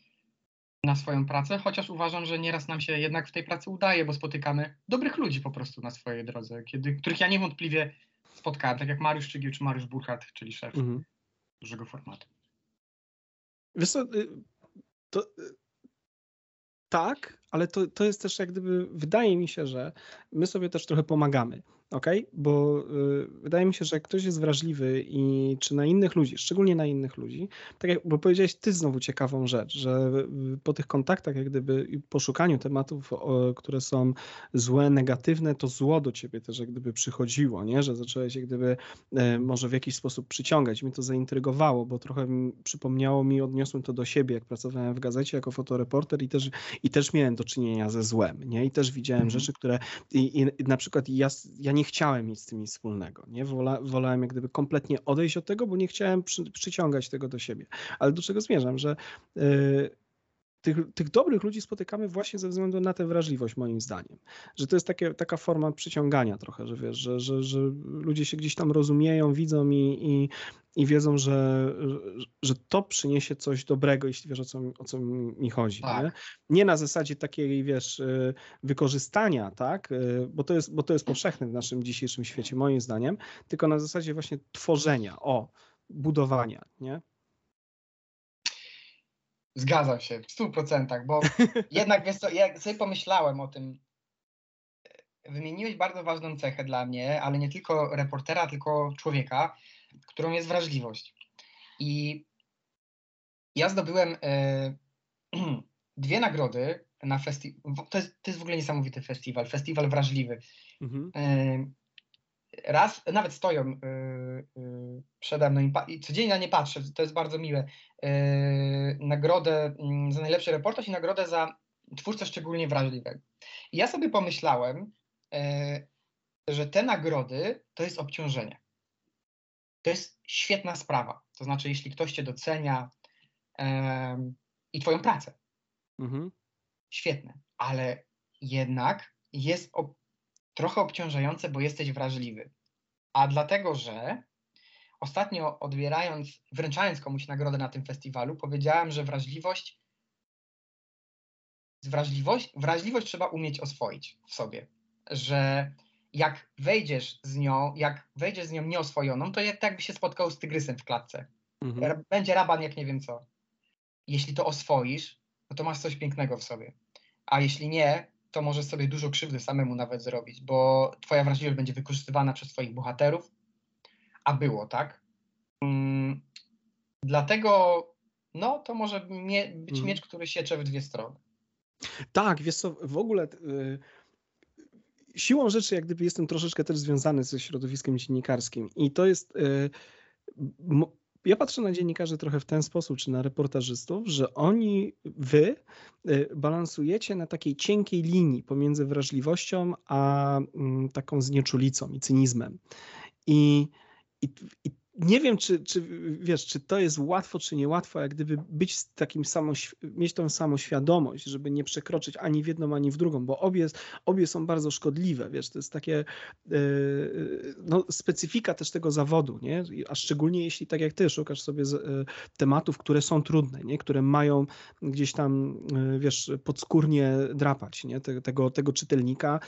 B: na swoją pracę, chociaż uważam, że nieraz nam się jednak w tej pracy udaje, bo spotykamy dobrych ludzi po prostu na swojej drodze, kiedy, których ja niewątpliwie spotkałem, tak jak Mariusz Czygiel czy Mariusz Burchat, czyli szef mhm. Dużego formatu.
A: Wiesz co, y, to, y, tak, ale to, to jest też jak gdyby, wydaje mi się, że my sobie też trochę pomagamy ok? Bo y, wydaje mi się, że jak ktoś jest wrażliwy i czy na innych ludzi, szczególnie na innych ludzi, tak jak, bo powiedziałeś ty znowu ciekawą rzecz, że po tych kontaktach, jak gdyby i poszukaniu tematów, o, które są złe, negatywne, to zło do ciebie też jak gdyby przychodziło, nie? Że zacząłeś jak gdyby e, może w jakiś sposób przyciągać. Mi to zaintrygowało, bo trochę mi, przypomniało mi, odniosłem to do siebie, jak pracowałem w gazecie jako fotoreporter i też, i też miałem do czynienia ze złem, nie? I też widziałem mhm. rzeczy, które i, i, na przykład ja, ja nie chciałem mieć z tym nic wspólnego. Nie? Wola, wolałem jak gdyby kompletnie odejść od tego, bo nie chciałem przy, przyciągać tego do siebie. Ale do czego zmierzam, że yy, tych, tych dobrych ludzi spotykamy właśnie ze względu na tę wrażliwość, moim zdaniem. Że to jest takie, taka forma przyciągania trochę, że wiesz, że, że, że ludzie się gdzieś tam rozumieją, widzą i, i, i wiedzą, że, że to przyniesie coś dobrego, jeśli wiesz, o co, o co mi chodzi. Tak. Nie? nie na zasadzie takiej, wiesz, y, wykorzystania, tak, y, bo to, jest, bo to jest powszechne w naszym dzisiejszym świecie, moim zdaniem, tylko na zasadzie właśnie tworzenia, o, budowania, nie?
B: Zgadzam się w stu procentach, bo jednak wiesz co, jak sobie pomyślałem o tym, wymieniłeś bardzo ważną cechę dla mnie, ale nie tylko reportera, tylko człowieka, którą jest wrażliwość. I ja zdobyłem e, dwie nagrody na festiwal. To jest, to jest w ogóle niesamowity festiwal, festiwal wrażliwy. Mhm. E, raz, nawet stoją y, y, przede mną i, codziennie na nie patrzę, to jest bardzo miłe. Y, nagrodę mm, za najlepszy reportaż i nagrodę za twórcę szczególnie wrażliwego. I ja sobie pomyślałem, że te nagrody to jest obciążenie. To jest świetna sprawa. To znaczy, jeśli ktoś cię docenia i twoją pracę, mhm. świetne, ale jednak jest trochę obciążające, bo jesteś wrażliwy. A dlatego, że ostatnio odbierając, wręczając komuś nagrodę na tym festiwalu, powiedziałem, że wrażliwość, wrażliwość, wrażliwość trzeba umieć oswoić w sobie. Że jak wejdziesz z nią, jak wejdziesz z nią nieoswojoną, to jak, jakby się spotkał z tygrysem w klatce. Mhm. Będzie raban jak nie wiem co. Jeśli to oswoisz, no to masz coś pięknego w sobie. A jeśli nie, to możesz sobie dużo krzywdy samemu nawet zrobić, bo twoja wrażliwość będzie wykorzystywana przez twoich bohaterów, a było, tak? Mm, dlatego, no, to może mie być mhm. miecz, który siecze w dwie strony.
A: Tak, wiesz co, w ogóle... Y, siłą rzeczy, jak gdyby jestem troszeczkę też związany ze środowiskiem dziennikarskim i to jest y, ja patrzę na dziennikarzy trochę w ten sposób, czy na reportażystów, że oni, wy y, balansujecie na takiej cienkiej linii pomiędzy wrażliwością a mm, taką znieczulicą i cynizmem. I, i, i nie wiem, czy, czy wiesz, czy to jest łatwo, czy niełatwo, jak gdyby być takim samą, mieć tą samą świadomość, żeby nie przekroczyć ani w jedną, ani w drugą, bo obie, obie są bardzo szkodliwe, wiesz, to jest takie yy, no, specyfika też tego zawodu, nie? A szczególnie jeśli tak jak ty szukasz sobie yy, tematów, które są trudne, nie? Które mają gdzieś tam, yy, wiesz, podskórnie drapać, nie? Te, tego, tego czytelnika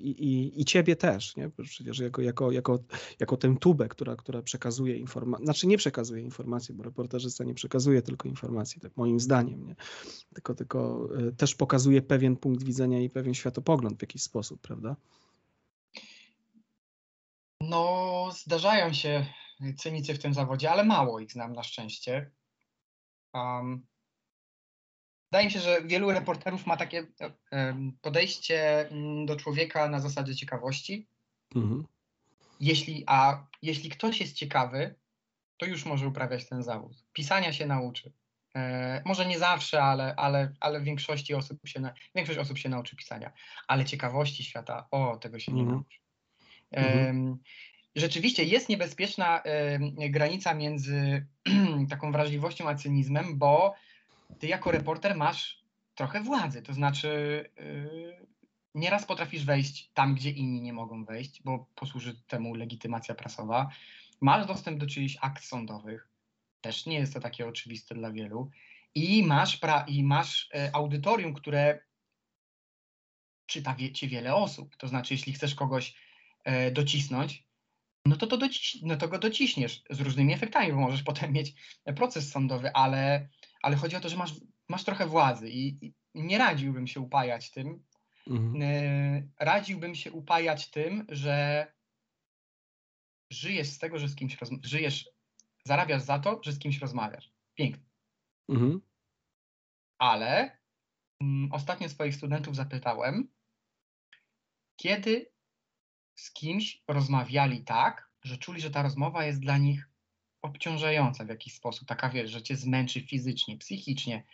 A: i, i ciebie też, nie? Przecież jako, jako, jako, jako tę tubę, która która, która przekazuje informacje, znaczy nie przekazuje informacji, bo reportażysta nie przekazuje tylko informacji, tak moim zdaniem, nie? Tylko, tylko e, też pokazuje pewien punkt widzenia i pewien światopogląd w jakiś sposób, prawda?
B: No, zdarzają się cynicy w tym zawodzie, ale mało ich znam na szczęście. Um, wydaje mi się, że wielu reporterów ma takie um, podejście mm, do człowieka na zasadzie ciekawości. Mhm. Jeśli, a jeśli ktoś jest ciekawy, to już może uprawiać ten zawód. Pisania się nauczy. E, może nie zawsze, ale, ale, ale większości osób się na, większość osób się nauczy pisania. Ale ciekawości świata, o, tego się nie mhm. nauczy. Mhm. Rzeczywiście jest niebezpieczna granica między taką wrażliwością a cynizmem, bo ty jako reporter masz trochę władzy, to znaczy yy, nieraz potrafisz wejść tam, gdzie inni nie mogą wejść, bo posłuży temu legitymacja prasowa. Masz dostęp do czyichś akt sądowych, też nie jest to takie oczywiste dla wielu. I masz, pra, i masz e, audytorium, które czyta wie, cię wiele osób. To znaczy, jeśli chcesz kogoś e, docisnąć, no to, to, no to go dociśniesz z różnymi efektami, bo możesz potem mieć proces sądowy, ale, ale chodzi o to, że masz, masz trochę władzy i, i nie radziłbym się upajać tym. Mhm. E, radziłbym się upajać tym, że żyjesz z tego, że z kimś rozmawiasz, żyjesz zarabiasz za to, że z kimś rozmawiasz. Pięknie. Mhm. Ale mm, ostatnio swoich studentów zapytałem, kiedy z kimś rozmawiali tak, że czuli, że ta rozmowa jest dla nich obciążająca w jakiś sposób, taka wiesz, że cię zmęczy fizycznie, psychicznie.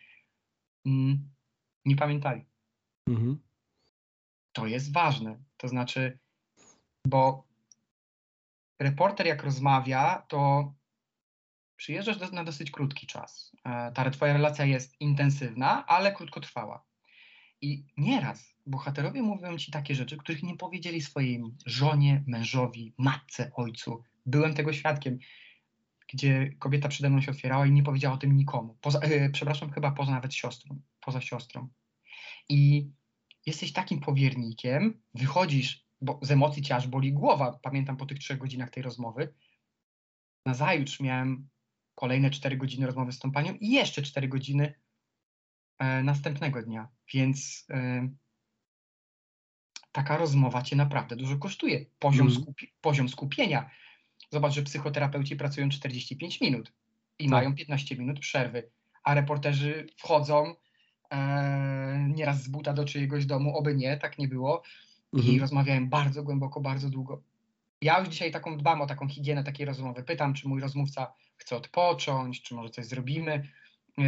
B: Mm, nie pamiętali. Mhm. To jest ważne. To znaczy, bo reporter jak rozmawia, to przyjeżdżasz do, na dosyć krótki czas. E, ta twoja relacja jest intensywna, ale krótkotrwała. I nieraz bohaterowie mówią ci takie rzeczy, których nie powiedzieli swojej żonie, mężowi, matce, ojcu. Byłem tego świadkiem, gdzie kobieta przede mną się otwierała i nie powiedziała o tym nikomu. Poza, e, przepraszam, chyba poza nawet siostrą, poza siostrą. I jesteś takim powiernikiem, wychodzisz, bo z emocji cię aż boli głowa, pamiętam po tych trzech godzinach tej rozmowy. Nazajutrz miałem kolejne 4 godziny rozmowy z tą panią i jeszcze 4 godziny e, następnego dnia. Więc e, taka rozmowa cię naprawdę dużo kosztuje. Poziom, mm. skupi poziom skupienia. Zobacz, że psychoterapeuci pracują 45 minut i tak. mają 15 minut przerwy, a reporterzy wchodzą nieraz z buta do czyjegoś domu, oby nie, tak nie było, i mhm. rozmawiają bardzo głęboko, bardzo długo. Ja już dzisiaj taką dbam o taką higienę takiej rozmowy. Pytam, czy mój rozmówca chce odpocząć, czy może coś zrobimy, yy,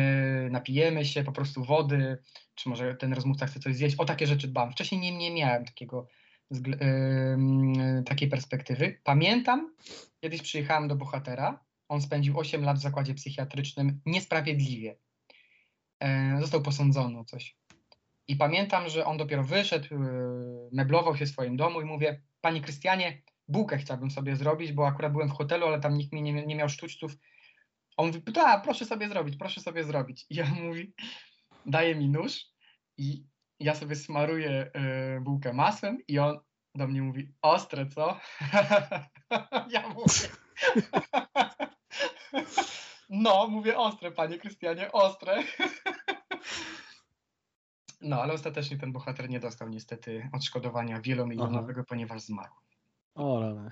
B: napijemy się po prostu wody, czy może ten rozmówca chce coś zjeść. O takie rzeczy dbam. Wcześniej nie, nie miałem takiego, yy, takiej perspektywy. Pamiętam, kiedyś przyjechałem do bohatera, on spędził 8 lat w zakładzie psychiatrycznym niesprawiedliwie. Yy, został posądzony o coś. I pamiętam, że on dopiero wyszedł, yy, meblował się w swoim domu i mówię, panie Krystianie, bułkę chciałbym sobie zrobić, bo akurat byłem w hotelu, ale tam nikt mi nie, nie miał sztućców. On mówi, da, proszę sobie zrobić, proszę sobie zrobić. I ja mówi, daje mi nóż i ja sobie smaruję y, bułkę masłem i on do mnie mówi, ostre, co? ja mówię, no, mówię ostre, panie Krystianie, ostre. no, ale ostatecznie ten bohater nie dostał niestety odszkodowania wielomilionowego, Aha. ponieważ zmarł.
A: O, rany.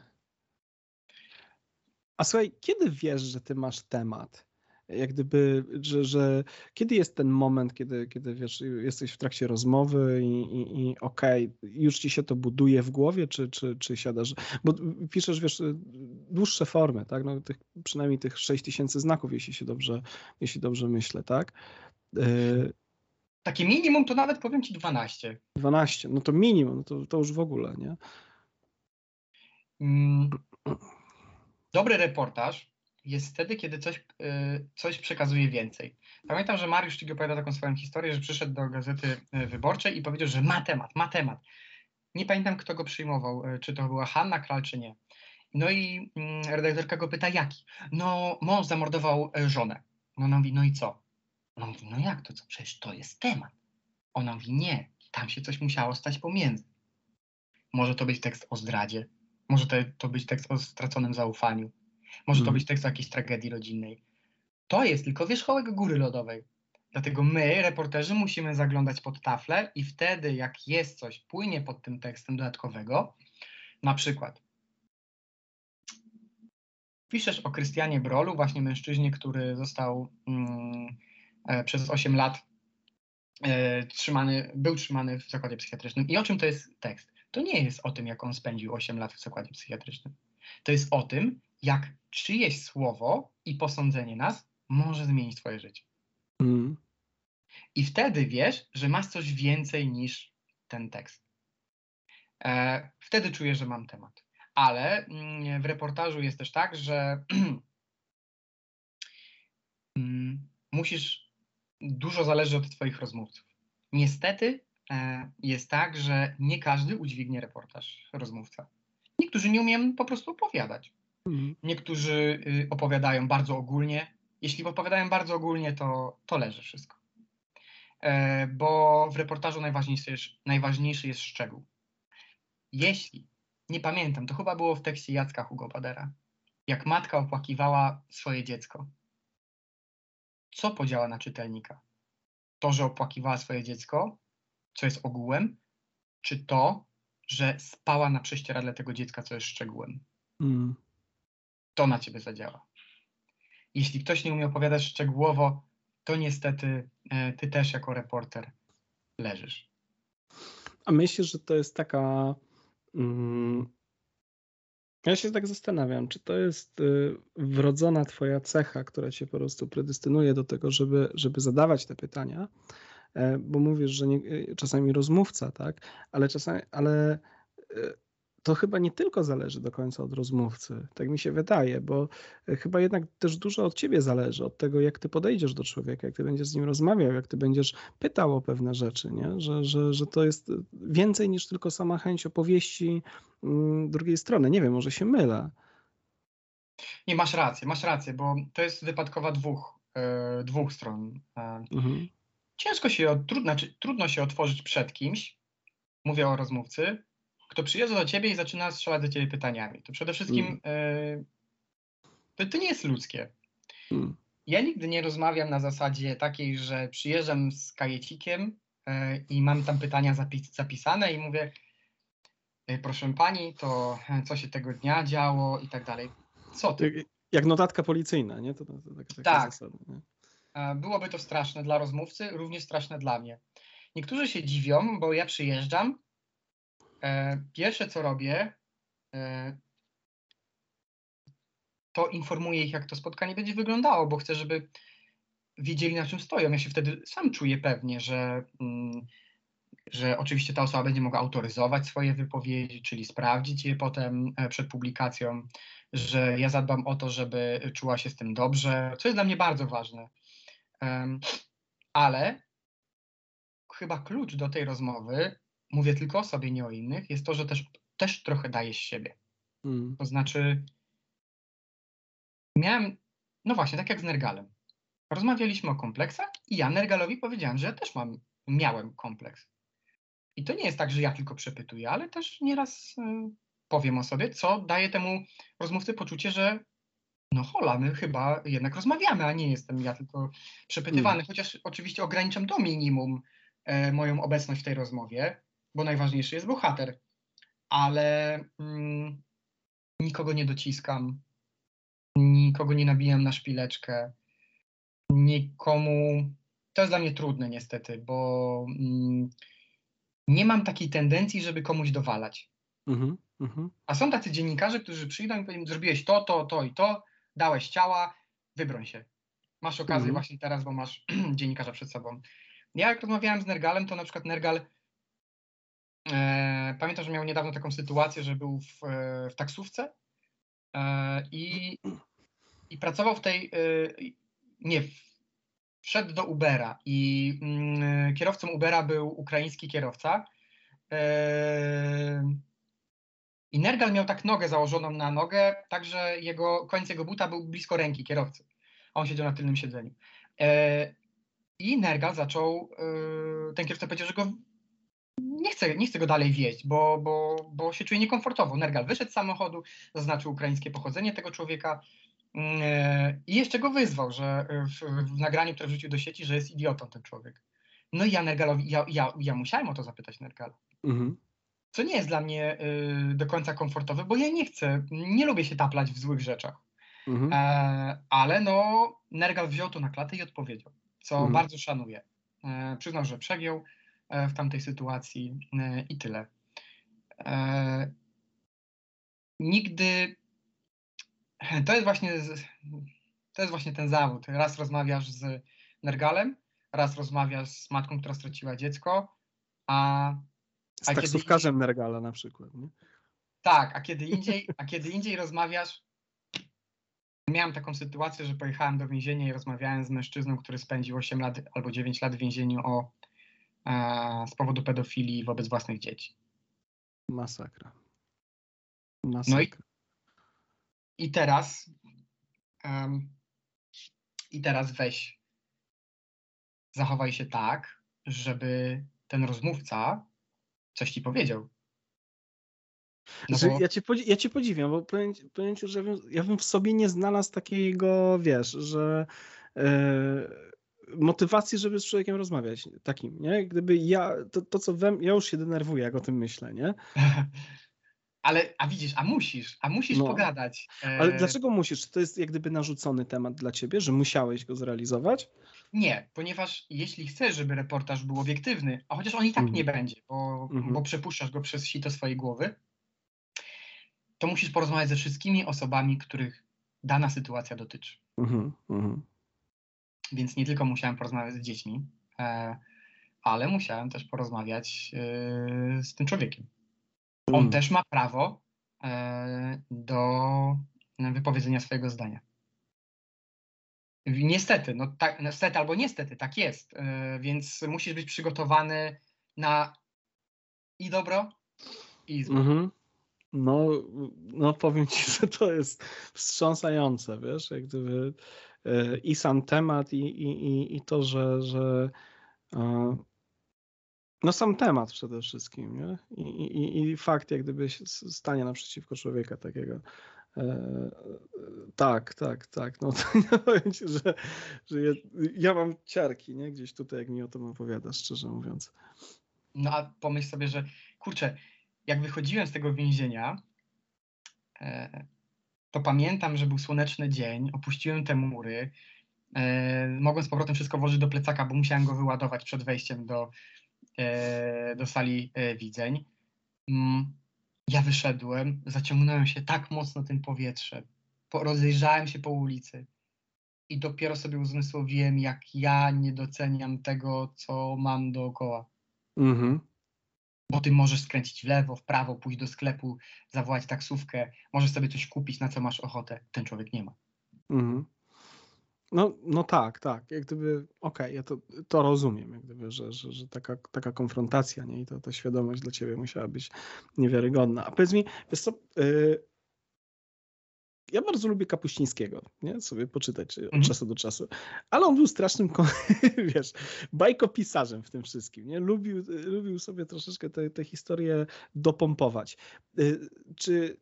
A: A słuchaj, kiedy wiesz, że ty masz temat? Jak gdyby, że, że kiedy jest ten moment, kiedy, kiedy wiesz, jesteś w trakcie rozmowy i, i, i okej, okay, już ci się to buduje w głowie, czy, czy, czy siadasz? Bo piszesz, wiesz, dłuższe formy, tak? No, tych, przynajmniej tych 6000 znaków, jeśli się dobrze, jeśli dobrze myślę, tak?
B: Y Takie minimum to nawet powiem ci 12.
A: 12, no to minimum, no to, to już w ogóle, nie?
B: Mm, dobry reportaż jest wtedy, kiedy coś, y, coś przekazuje więcej. Pamiętam, że Mariusz Czyg opowiada taką swoją historię, że przyszedł do Gazety y, Wyborczej i powiedział, że ma temat, ma temat. Nie pamiętam, kto go przyjmował, y, czy to była Hanna Kral, czy nie. No i mm, redaktorka go pyta, jaki? No, mąż zamordował żonę. No ona mówi, no i co? Ona mówi, no jak to co? Przecież to jest temat. Ona mówi, nie, tam się coś musiało stać pomiędzy. Może to być tekst o zdradzie, może to, to być tekst o straconym zaufaniu. Może to hmm. być tekst o jakiejś tragedii rodzinnej. To jest tylko wierzchołek góry lodowej. Dlatego my, reporterzy, musimy zaglądać pod taflę i wtedy, jak jest coś, płynie pod tym tekstem dodatkowego, na przykład piszesz o Krystianie Brolu, właśnie mężczyźnie, który został mm, e, przez 8 lat e, trzymany, był trzymany w zakładzie psychiatrycznym. I o czym to jest tekst? To nie jest o tym, jak on spędził 8 lat w zakładzie psychiatrycznym. To jest o tym, jak czyjeś słowo i posądzenie nas może zmienić twoje życie. Mm. I wtedy wiesz, że masz coś więcej niż ten tekst. E, wtedy czuję, że mam temat. Ale mm, w reportażu jest też tak, że mm, musisz, dużo zależy od Twoich rozmówców. Niestety e, jest tak, że nie każdy udźwignie reportaż rozmówca. Niektórzy nie umieją po prostu opowiadać. Mhm. Niektórzy y, opowiadają bardzo ogólnie. Jeśli opowiadają bardzo ogólnie, to, to leży wszystko. E, bo w reportażu najważniejszy jest, najważniejszy jest szczegół. Jeśli, nie pamiętam, to chyba było w tekście Jacka Hugo Padera, jak matka opłakiwała swoje dziecko. Co podziała na czytelnika? To, że opłakiwała swoje dziecko, co jest ogółem, czy to, że spała na prześcieradle tego dziecka, co jest szczegółem? Mm. To na ciebie zadziała. Jeśli ktoś nie umie opowiadać szczegółowo, to niestety e, ty też jako reporter leżysz.
A: A myślisz, że to jest taka. Mm, ja się tak zastanawiam, czy to jest y, wrodzona twoja cecha, która cię po prostu predestynuje do tego, żeby, żeby zadawać te pytania, e, bo mówisz, że nie, y, czasami rozmówca, tak, ale czasami, ale y, to chyba nie tylko zależy do końca od rozmówcy, tak mi się wydaje, bo e, chyba jednak też dużo od ciebie zależy, od tego, jak ty podejdziesz do człowieka, jak ty będziesz z nim rozmawiał, jak ty będziesz pytał o pewne rzeczy, nie? Że, że, że to jest więcej niż tylko sama chęć opowieści mm, drugiej strony. Nie wiem, może się mylę.
B: Nie, masz rację, masz rację, bo to jest wypadkowa dwóch, yy, dwóch stron. Yy, mhm. Ciężko się, trudno, trudno się otworzyć przed kimś, mówię o rozmówcy, kto przyjeżdża do ciebie i zaczyna strzelać do ciebie pytaniami. To przede wszystkim mm. to, to, nie jest ludzkie. Mm. Ja nigdy nie rozmawiam na zasadzie takiej, że przyjeżdżam z kajecikiem e, i mam tam pytania zapis zapisane i mówię, e, proszę pani, to co się tego dnia działo i tak dalej. Co ty?
A: Jak notatka policyjna, nie? To, to, to taka tak. Zasada, nie?
B: Byłoby to straszne dla rozmówcy, również straszne dla mnie. Niektórzy się dziwią, bo ja przyjeżdżam, pierwsze, co robię, e, to informuję ich, jak to spotkanie będzie wyglądało, bo chcę, żeby wiedzieli, na czym stoją. Ja się wtedy sam czuję pewnie, że, mm, że oczywiście ta osoba będzie mogła autoryzować swoje wypowiedzi, czyli sprawdzić je potem e, przed publikacją, że ja zadbam o to, żeby czuła się z tym dobrze, co jest dla mnie bardzo ważne. Ale chyba klucz do tej rozmowy mówię tylko o sobie, nie o innych, jest to, że też, też trochę daję z siebie. Mm. To znaczy, miałem, no właśnie, tak jak z Nergalem. Rozmawialiśmy o kompleksach i ja Nergalowi powiedziałem, że ja też mam, miałem kompleks. I to nie jest tak, że ja tylko przepytuję, ale też nieraz y, powiem o sobie, co daje temu rozmówcy poczucie, że no hola, my chyba jednak rozmawiamy, a nie jestem ja tylko przepytywany, mm. chociaż oczywiście ograniczam do minimum e, moją obecność w tej rozmowie, bo najważniejszy jest bohater. Ale mm, nikogo nie dociskam, nikogo nie nabijam na szpileczkę, nikomu. To jest dla mnie trudne niestety, bo mm, nie mam takiej tendencji, żeby komuś dowalać. Mm -hmm. A są tacy dziennikarze, którzy przyjdą i powiedzą, zrobiłeś to, to, to i to, dałeś ciała, wybroń się. Masz okazję -hmm. właśnie teraz, bo masz dziennikarza przed sobą. Ja jak rozmawiałem z Nergalem, to na przykład Nergal pamiętam, że miał niedawno taką sytuację, że był w, e, w taksówce e, i, i pracował w tej, nie, wszedł do Ubera i mm, kierowcą Ubera był ukraiński kierowca. I Nergal miał tak nogę założoną na nogę, tak że jego, koniec jego buta był blisko ręki kierowcy. A on siedział na tylnym siedzeniu. I Nergal zaczął, ten kierowca powiedział, że go nie chcę, nie chcę go dalej wieść, bo, bo, bo się czuję niekomfortowo. Nergal wyszedł z samochodu, zaznaczył ukraińskie pochodzenie tego człowieka yy, i jeszcze go wyzwał, że w, w, nagraniu, które wrzucił do sieci, że jest idiotą ten człowiek. No i ja Nergalowi, ja, ja, ja musiałem o to zapytać Nergala. Mhm. Co nie jest dla mnie y, do końca komfortowe, bo ja nie chcę, nie lubię się taplać w złych rzeczach. Mhm. E, ale no, Nergal wziął to na klatę i odpowiedział. co mhm. bardzo szanuję. E, przyznał, że przegiął e, w tamtej sytuacji e, i tyle. E, nigdy to jest właśnie to jest właśnie ten zawód. Raz rozmawiasz z Nergalem, raz rozmawiasz z matką, która straciła dziecko, a
A: z a taksówkarzem kiedy... Nergala na przykład. Nie?
B: Tak, a kiedy indziej, a kiedy indziej rozmawiasz. Miałem taką sytuację, że pojechałem do więzienia i rozmawiałem z mężczyzną, który spędził 8 lat albo 9 lat w więzieniu o, e, z powodu pedofilii wobec własnych dzieci.
A: Masakra. Masakra. No
B: i, i teraz um, i teraz weź zachowaj się tak, żeby ten rozmówca coś ci powiedział.
A: No bo... ja, cię, ja cię podziwiam, bo powiem, powiem ci, że ja bym w sobie nie znalazł takiego, wiesz, że e, motywacji, żeby z człowiekiem rozmawiać takim, nie? Gdyby ja, to, to co we ja już się denerwuję, jak o tym myślę, nie?
B: Ale, a widzisz, a musisz, a musisz no. pogadać.
A: Ale e, dlaczego musisz? To jest jak gdyby narzucony temat dla ciebie, że musiałeś go zrealizować?
B: Nie, ponieważ jeśli chcesz, żeby reportaż był obiektywny, a chociaż on i tak mm. nie będzie, bo, mm -hmm. bo przepuszczasz go przez sito swojej głowy, to musisz porozmawiać ze wszystkimi osobami, których dana sytuacja dotyczy. Mm -hmm. Więc nie tylko musiałem porozmawiać z dziećmi, e, ale musiałem też porozmawiać e, z tym człowiekiem. On mm. też ma prawo e, do wypowiedzenia swojego zdania. Niestety, no tak, niestety albo niestety, tak jest. Więc musisz być przygotowany na i dobro, i zło. Mm -hmm.
A: No, no powiem ci, że to jest wstrząsające, wiesz, jak gdyby i sam temat, i, i, i to, że, że e, no sam temat przede wszystkim, nie? I, i, i fakt, jak gdyby stanie naprzeciwko człowieka takiego. E, tak, tak, tak. No to ja powiem ci, że, że ja, ja, mam ciarki, nie? Gdzieś tutaj, jak mi o tym opowiadasz, szczerze mówiąc.
B: No a pomyśl sobie, że kurczę, jak wychodziłem z tego więzienia, e, to pamiętam, że był słoneczny dzień, opuściłem te mury, e, mogłem z powrotem wszystko włożyć do plecaka, bo musiałem go wyładować przed wejściem do, e, do sali e, widzeń. Mm, ja wyszedłem, zaciągnąłem się tak mocno tym powietrzem, rozejrzałem się po ulicy i dopiero sobie uzmysłowiłem, jak ja nie doceniam tego, co mam dookoła. Mhm bo ty możesz skręcić w lewo, w prawo, pójść do sklepu, zawołać taksówkę, możesz sobie coś kupić, na co masz ochotę. Ten człowiek nie ma. Mhm.
A: No, no tak, tak. Jak gdyby, okej, okay, ja to, to rozumiem, jak gdyby, że, że, że taka, taka konfrontacja nie? i to, ta świadomość dla ciebie musiała być niewiarygodna. A powiedz mi, wiesz co, yy, ja bardzo lubię Kapuścińskiego, nie? sobie poczytać od mm. czasu do czasu, ale on był strasznym, wiesz, bajkopisarzem w tym wszystkim, nie? Lubił, lubił sobie troszeczkę te, te historie dopompować. Y, czy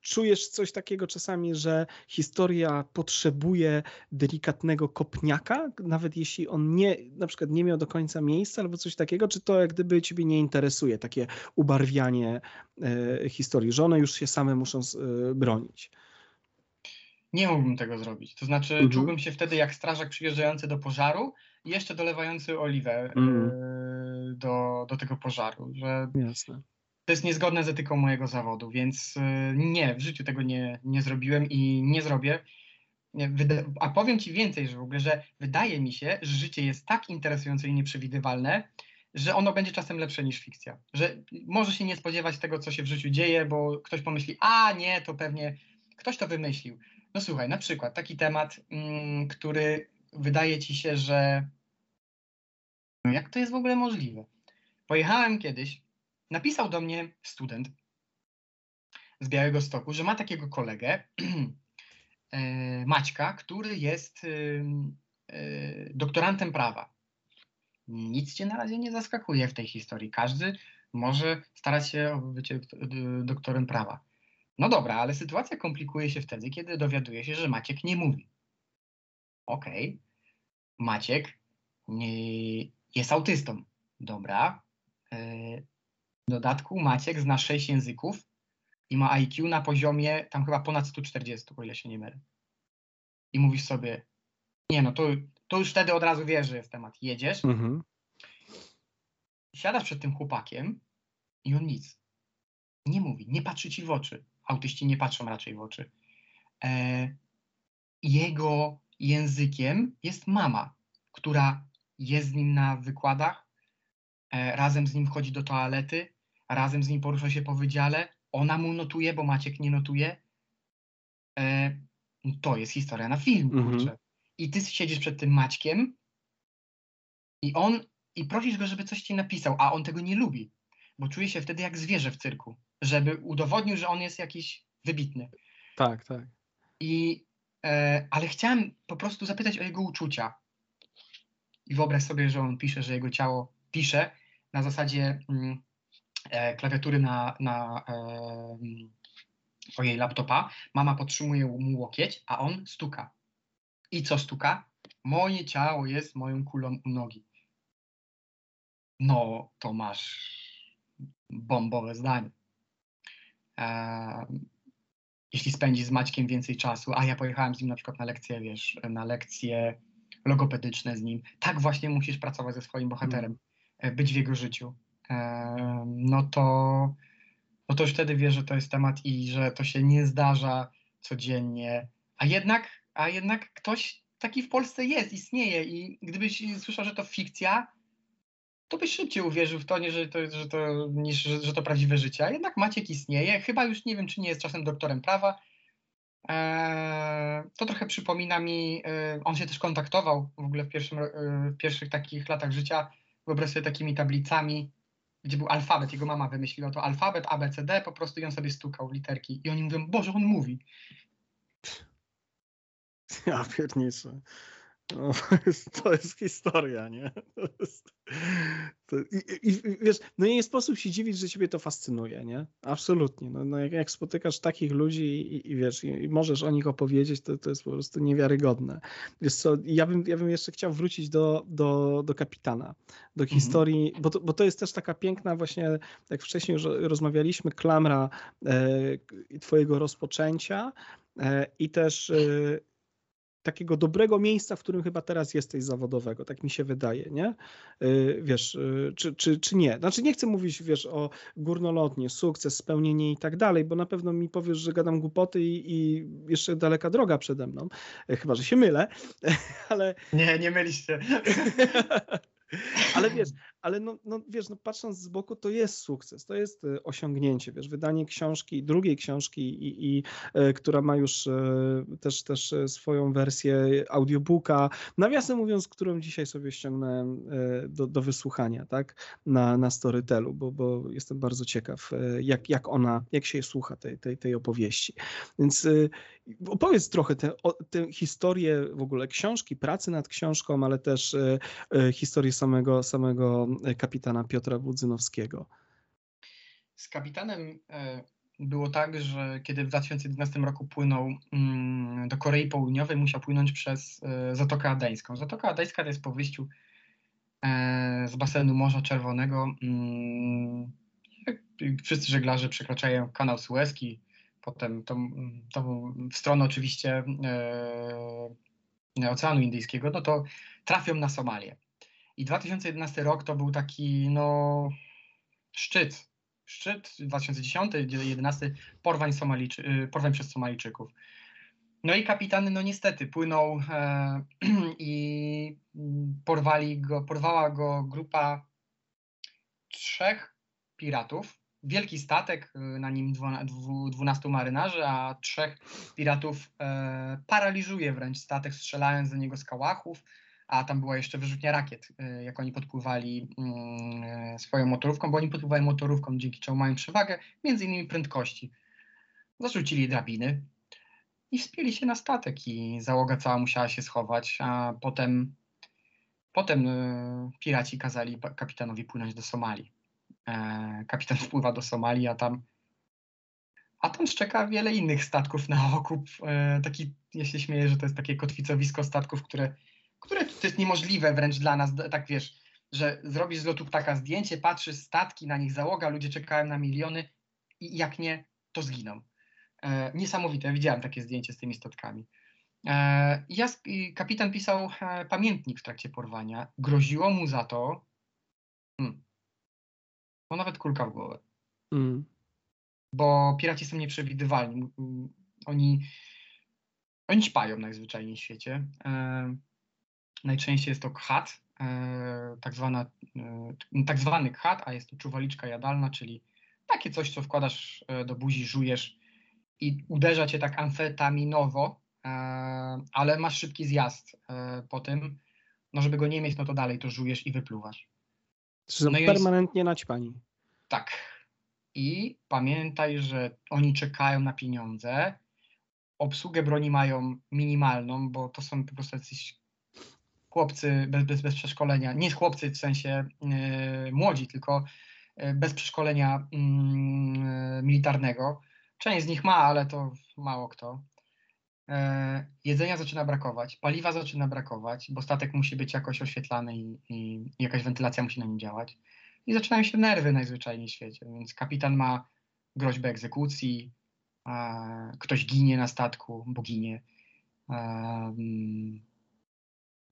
A: czujesz coś takiego czasami, że historia potrzebuje delikatnego kopniaka, nawet jeśli on nie, na przykład nie miał do końca miejsca albo coś takiego, czy to jak gdyby ciebie nie interesuje, takie ubarwianie e, historii, że one już się same muszą e, bronić?
B: Nie mógłbym tego zrobić. To znaczy, mhm. czułbym się wtedy jak strażak przyjeżdżający do pożaru i jeszcze dolewający oliwę mhm. e, do, do tego pożaru. Że Jasne to jest niezgodne z etyką mojego zawodu, więc y, nie, w życiu tego nie, nie zrobiłem i nie zrobię. A powiem Ci więcej, że w ogóle, że wydaje mi się, że życie jest tak interesujące i nieprzewidywalne, że ono będzie czasem lepsze niż fikcja. Że może się nie spodziewać tego, co się w życiu dzieje, bo ktoś pomyśli, a nie, to pewnie ktoś to wymyślił. No słuchaj, na przykład taki temat, mm, który wydaje Ci się, że jak to jest w ogóle możliwe? Pojechałem kiedyś napisał do mnie student z Białego Stoku, że ma takiego kolegę, e, Maćka, który jest e, doktorantem prawa. Nic cię na razie nie zaskakuje w tej historii. Każdy może starać się o bycie doktorem prawa. No dobra, ale sytuacja komplikuje się wtedy, kiedy dowiaduje się, że Maciek nie mówi. Okej, okay. Maciek jest autystą. Dobra, e, w dodatku Maciek zna 6 języków i ma IQ na poziomie tam chyba ponad 140, o ile się nie mylę. I mówisz sobie, nie no, to, to już wtedy od razu wiesz, że jest temat. Jedziesz,
A: Mhm.
B: siadasz przed tym chłopakiem i on nic. Nie mówi, nie patrzy ci w oczy. Autyści nie patrzą raczej w oczy. E, jego językiem jest mama, która jest z nim na wykładach, e, razem z nim chodzi do toalety, razem z nim porusza się po wydziale, ona mu notuje, bo Maciek nie notuje. E, to jest historia na film,
A: Mhm.
B: kurczę. I ty siedzisz przed tym Maćkiem i on, i prosisz go, żeby coś ci napisał, a on tego nie lubi, bo czuje się wtedy jak zwierzę w cyrku, żeby udowodnił, że on jest jakiś wybitny.
A: Tak, tak.
B: I, e, ale chciałem po prostu zapytać o jego uczucia. I wyobraź sobie, że on pisze, że jego ciało pisze na zasadzie mm, klawiatury na, na e, mm, ojej laptopa. Mama podtrzymuje mu łokieć, a on stuka. I co stuka? Moje ciało jest moją kulą u nogi. No, to masz bombowe zdanie. E, jeśli spędzi z Maćkiem więcej czasu, a ja pojechałem z nim na przykład na lekcje, wiesz, na lekcje logopedyczne z nim, tak właśnie musisz pracować ze swoim bohaterem, e, być w jego życiu, e, no to, no to już wtedy wiesz, że to jest temat i że to się nie zdarza codziennie, a jednak, a jednak ktoś taki w Polsce jest, istnieje i gdybyś słyszał, że to fikcja, to byś szybciej uwierzył w to, nie, że to, że to, niż że, że to prawdziwe życie. A jednak Maciek istnieje. Chyba już nie wiem, czy nie jest czasem doktorem prawa. Eee, to trochę przypomina mi, e, on się też kontaktował w ogóle w, pierwszym, e, w pierwszych takich latach życia. Wyobraź sobie takimi tablicami, gdzie był alfabet. Jego mama wymyśliła to alfabet, A, B, C, D, po prostu i on sobie stukał literki. I oni mówią, Boże, on mówi.
A: Ja pierniczę. No, to, jest, to jest historia, nie? Jest, to, i, i, wiesz, no nie sposób się dziwić, że ciebie to fascynuje, nie? Absolutnie. No, no jak, jak spotykasz takich ludzi i, i wiesz, i, możesz o nich opowiedzieć, to, to jest po prostu niewiarygodne. Wiesz co, ja bym, ja bym jeszcze chciał wrócić do, do, do kapitana, do historii, bo, to, bo to jest też taka piękna właśnie, jak wcześniej już rozmawialiśmy, klamra e, twojego rozpoczęcia e, i też e, takiego dobrego miejsca, w którym chyba teraz jesteś zawodowego, tak mi się wydaje, nie? Yy, wiesz, yy, czy, czy, czy nie? Znaczy nie chcę mówić, wiesz, o górnolotnie, sukces, spełnienie i tak dalej, bo na pewno mi powiesz, że gadam głupoty i, i jeszcze daleka droga przede mną, yy, chyba, że się mylę, ale...
B: Nie, nie mylisz się.
A: Ale wiesz, ale no, no wiesz, no patrząc z boku, to jest sukces, to jest y, osiągnięcie, wiesz, wydanie książki, drugiej książki, i, i, y, która ma już y, też, też swoją wersję audiobooka, nawiasem mówiąc, którą dzisiaj sobie ściągnąłem do, do wysłuchania, tak, na, na Storytelu, bo, bo jestem bardzo ciekaw, jak, jak ona, jak się słucha tej, tej, tej opowieści. Więc opowiedz trochę tę historię w ogóle książki, pracy nad książką, ale też historię samego, samego kapitana Piotra Budzynowskiego.
B: Z kapitanem e, było tak, że kiedy w 2011 roku płynął mm, do Korei Południowej, musiał płynąć przez e, Zatokę Adeńską. Zatoka Adeńska to jest po wyjściu e, z basenu Morza Czerwonego. Mm, wszyscy żeglarze przekraczają kanał Suezki, potem tą, tą w stronę oczywiście e, Oceanu Indyjskiego, no to trafią na Somalię. I 2011 rok to był taki, no, szczyt. Szczyt 2010-2011 porwań, Somaliczy, porwań przez Somalijczyków. No i kapitan, no niestety, płynął e, i porwali go, porwała go grupa trzech piratów. Wielki statek, na nim 12 marynarzy, a trzech piratów e, paraliżuje wręcz statek, strzelając do niego z kałachów a tam była jeszcze wyrzutnia rakiet, jak oni podpływali swoją motorówką, bo oni podpływali motorówką, dzięki czemu mają przewagę, między innymi prędkości. Zarzucili drabiny i wspięli się na statek i załoga cała musiała się schować, a potem, potem piraci kazali kapitanowi płynąć do Somalii. Kapitan wpływa do Somalii, a tam a tam szczeka wiele innych statków na okup. Taki, ja się śmieję, że to jest takie kotwicowisko statków, które które to jest niemożliwe wręcz dla nas, tak wiesz, że zrobisz z lotu ptaka zdjęcie, patrzysz, statki, na nich załoga, ludzie czekają na miliony i jak nie, to zginą. E, niesamowite, widziałem takie zdjęcie z tymi statkami. E, ja, kapitan pisał e, pamiętnik w trakcie porwania. Groziło mu za to, hmm, no nawet kulka w głowę. Mm. Bo piraci są nieprzewidywalni. Oni, oni ćpają najzwyczajniej w świecie. E, najczęściej jest to khat, e, tak, zwana, e, tak zwany khat, a jest to czuwaliczka jadalna, czyli takie coś, co wkładasz e, do buzi, żujesz i uderza cię tak amfetaminowo, ale masz szybki zjazd po tym. No żeby go nie mieć, no to dalej to żujesz i wypluwasz.
A: Są no permanentnie jest... naćpani.
B: Tak. I pamiętaj, że oni czekają na pieniądze. Obsługę broni mają minimalną, bo to są po prostu jacyś chłopcy bez, bez, bez przeszkolenia. Nie chłopcy w sensie yy, młodzi, tylko yy, bez przeszkolenia yy, militarnego. Część z nich ma, ale to mało kto. E, jedzenia zaczyna brakować, paliwa zaczyna brakować, bo statek musi być jakoś oświetlany i, i, jakaś wentylacja musi na nim działać. I zaczynają się nerwy najzwyczajniej w świecie, więc kapitan ma groźbę egzekucji, ktoś ginie na statku, bo ginie.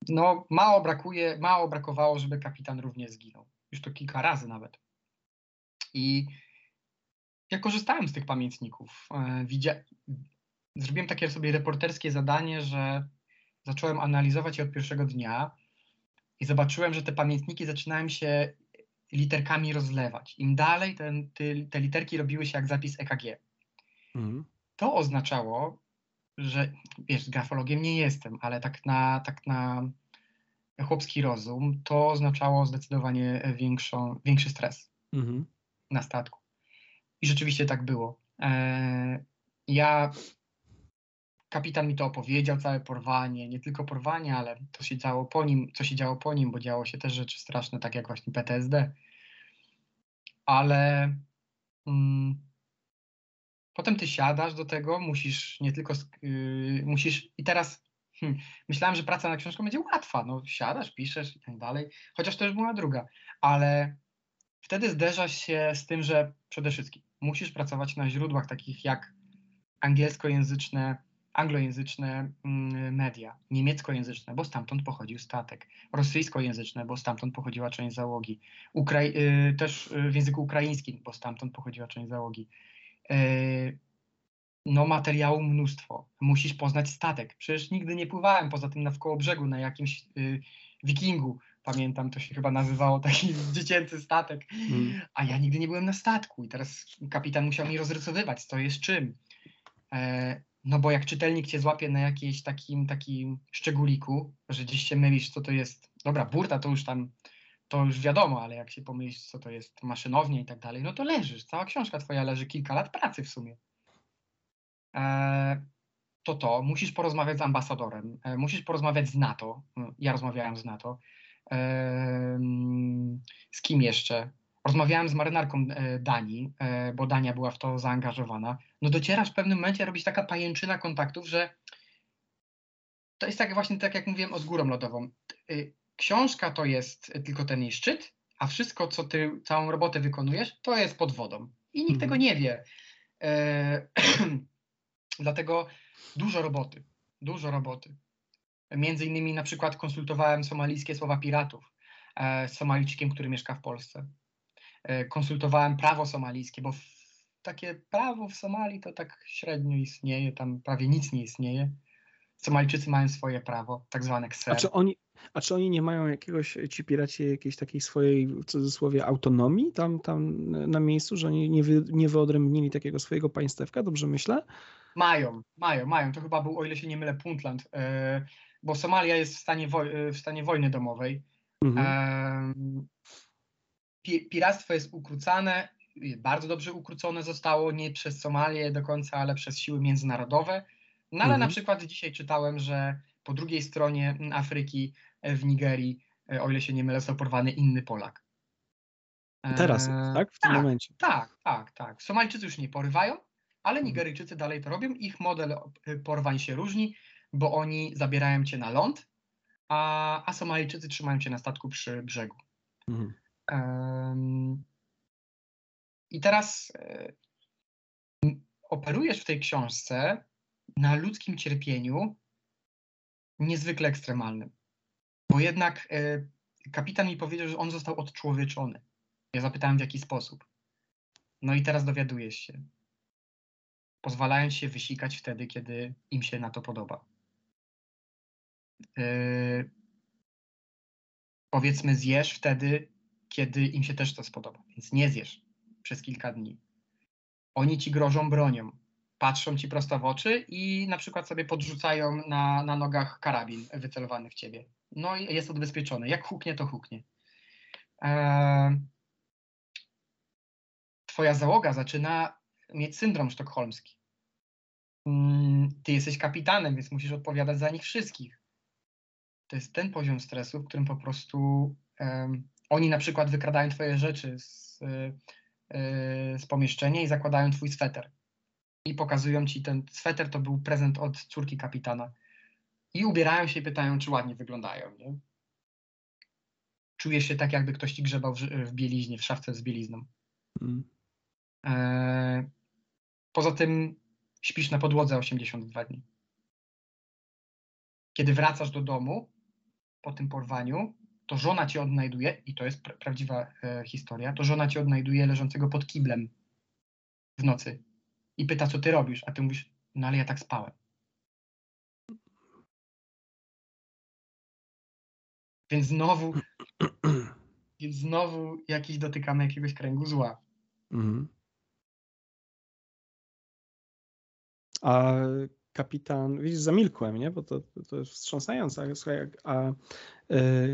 B: No, mało brakuje, mało brakowało, żeby kapitan również zginął. Już to kilka razy nawet. I ja korzystałem z tych pamiętników. E, widzia zrobiłem takie sobie reporterskie zadanie, że zacząłem analizować je od pierwszego dnia i zobaczyłem, że te pamiętniki zaczynają się literkami rozlewać. Im dalej ten, te, te literki robiły się jak zapis EKG. Mhm. To oznaczało, że wiesz, grafologiem nie jestem, ale tak na, tak na chłopski rozum, to oznaczało zdecydowanie większą, większy stres mhm. na statku. I rzeczywiście tak było. E, ja kapitan mi to opowiedział, całe porwanie, nie tylko porwanie, ale to się działo po nim, co się działo po nim, bo działo się też rzeczy straszne, tak jak właśnie PTSD. Ale mm, potem ty siadasz do tego, musisz nie tylko, yy, musisz i teraz hmm, myślałem, że praca na książką będzie łatwa, no siadasz, piszesz i tak dalej, chociaż to już była druga, ale wtedy zderzasz się z tym, że przede wszystkim musisz pracować na źródłach takich jak angielskojęzyczne anglojęzyczne mm, media, niemieckojęzyczne, bo stamtąd pochodził statek, rosyjskojęzyczne, bo stamtąd pochodziła część załogi, y, też y, w języku ukraińskim, bo stamtąd pochodziła część załogi. Y, no materiału mnóstwo. Musisz poznać statek. Przecież nigdy nie pływałem poza tym na wkoło brzegu na jakimś wikingu. Pamiętam, to się chyba nazywało taki dziecięcy statek. Mm. A ja nigdy nie byłem na statku i teraz kapitan musiał mi rozrysowywać, co jest czym. E, no bo jak czytelnik cię złapie na jakimś takim, takim szczególiku, że gdzieś się mylisz, co to jest, dobra, burta to już tam, to już wiadomo, ale jak się pomylisz, co to jest maszynownia i tak dalej, no to leżysz, cała książka twoja leży, kilka lat pracy w sumie. E, to to, musisz porozmawiać z ambasadorem, e, musisz porozmawiać z NATO, ja rozmawiałem z NATO, e, z kim jeszcze? Rozmawiałem z marynarką e, Danii, e, bo Dania była w to zaangażowana. No docierasz w pewnym momencie, robić taka pajęczyna kontaktów, że to jest tak właśnie tak, jak mówiłem o z górą lodową. Książka to jest tylko ten jej szczyt, a wszystko, co ty, całą robotę wykonujesz, to jest pod wodą. I nikt mhm. tego nie wie. E, dlatego dużo roboty, dużo roboty. Między innymi na przykład konsultowałem somalijskie słowa piratów e, z Somalijczykiem, który mieszka w Polsce. E, konsultowałem prawo somalijskie, bo takie prawo w Somalii to tak średnio istnieje, tam prawie nic nie istnieje. Somalijczycy mają swoje prawo, tak zwane kser.
A: A czy oni, a czy oni nie mają jakiegoś, ci piraci jakiejś takiej swojej, w cudzysłowie, autonomii tam, tam na miejscu, że oni nie, wy, nie wyodrębnili takiego swojego państewka, dobrze myślę?
B: Mają, mają, mają. To chyba był, o ile się nie mylę, Puntland, yy, bo Somalia jest w stanie, woj- w stanie wojny domowej. Mhm. Yy, piractwo jest ukrócane, bardzo dobrze ukrócone zostało, nie przez Somalię do końca, ale przez siły międzynarodowe. No ale mhm. na przykład dzisiaj czytałem, że po drugiej stronie Afryki, e, w Nigerii, e, o ile się nie mylę, został porwany inny Polak.
A: Teraz, e, tak? W tym
B: tak,
A: momencie.
B: Tak, tak, tak. Somalijczycy już nie porywają, ale mhm. Nigeryjczycy dalej to robią. Ich model porwań się różni, bo oni zabierają cię na ląd, a, a Somalijczycy trzymają cię na statku przy brzegu. Mhm. I teraz e, operujesz w tej książce na ludzkim cierpieniu niezwykle ekstremalnym. Bo jednak e, kapitan mi powiedział, że on został odczłowieczony. Ja zapytałem w jaki sposób. No i teraz dowiadujesz się. Pozwalając się wysikać wtedy, kiedy im się na to podoba. Yy, powiedzmy, zjesz wtedy, kiedy im się też to spodoba. Więc nie zjesz przez kilka dni. Oni ci grożą bronią. Patrzą ci prosto w oczy i na przykład sobie podrzucają na, na nogach karabin wycelowany w ciebie. No i jest odbezpieczony. Jak huknie, to huknie. Eee, twoja załoga zaczyna mieć syndrom sztokholmski. Mm, ty jesteś kapitanem, więc musisz odpowiadać za nich wszystkich. To jest ten poziom stresu, w którym po prostu um, oni na przykład wykradają twoje rzeczy z, yy, z pomieszczenia i zakładają twój sweter. I pokazują ci ten sweter, to był prezent od córki kapitana. I ubierają się i pytają, czy ładnie wyglądają. Nie? Czujesz się tak, jakby ktoś ci grzebał w, w bieliźnie, w szafce z bielizną. Mm. E, poza tym śpisz na podłodze 82 dni. Kiedy wracasz do domu po tym porwaniu, to żona cię odnajduje, i to jest pra prawdziwa e, historia, to żona cię odnajduje leżącego pod kiblem w nocy i pyta, co ty robisz, a ty mówisz, no ale ja tak spałem. Więc znowu, więc znowu jakiś dotykamy jakiegoś kręgu zła. Mhm.
A: A kapitan, widzisz, zamilkłem, nie? Bo to, to jest wstrząsające. Słuchaj, a y,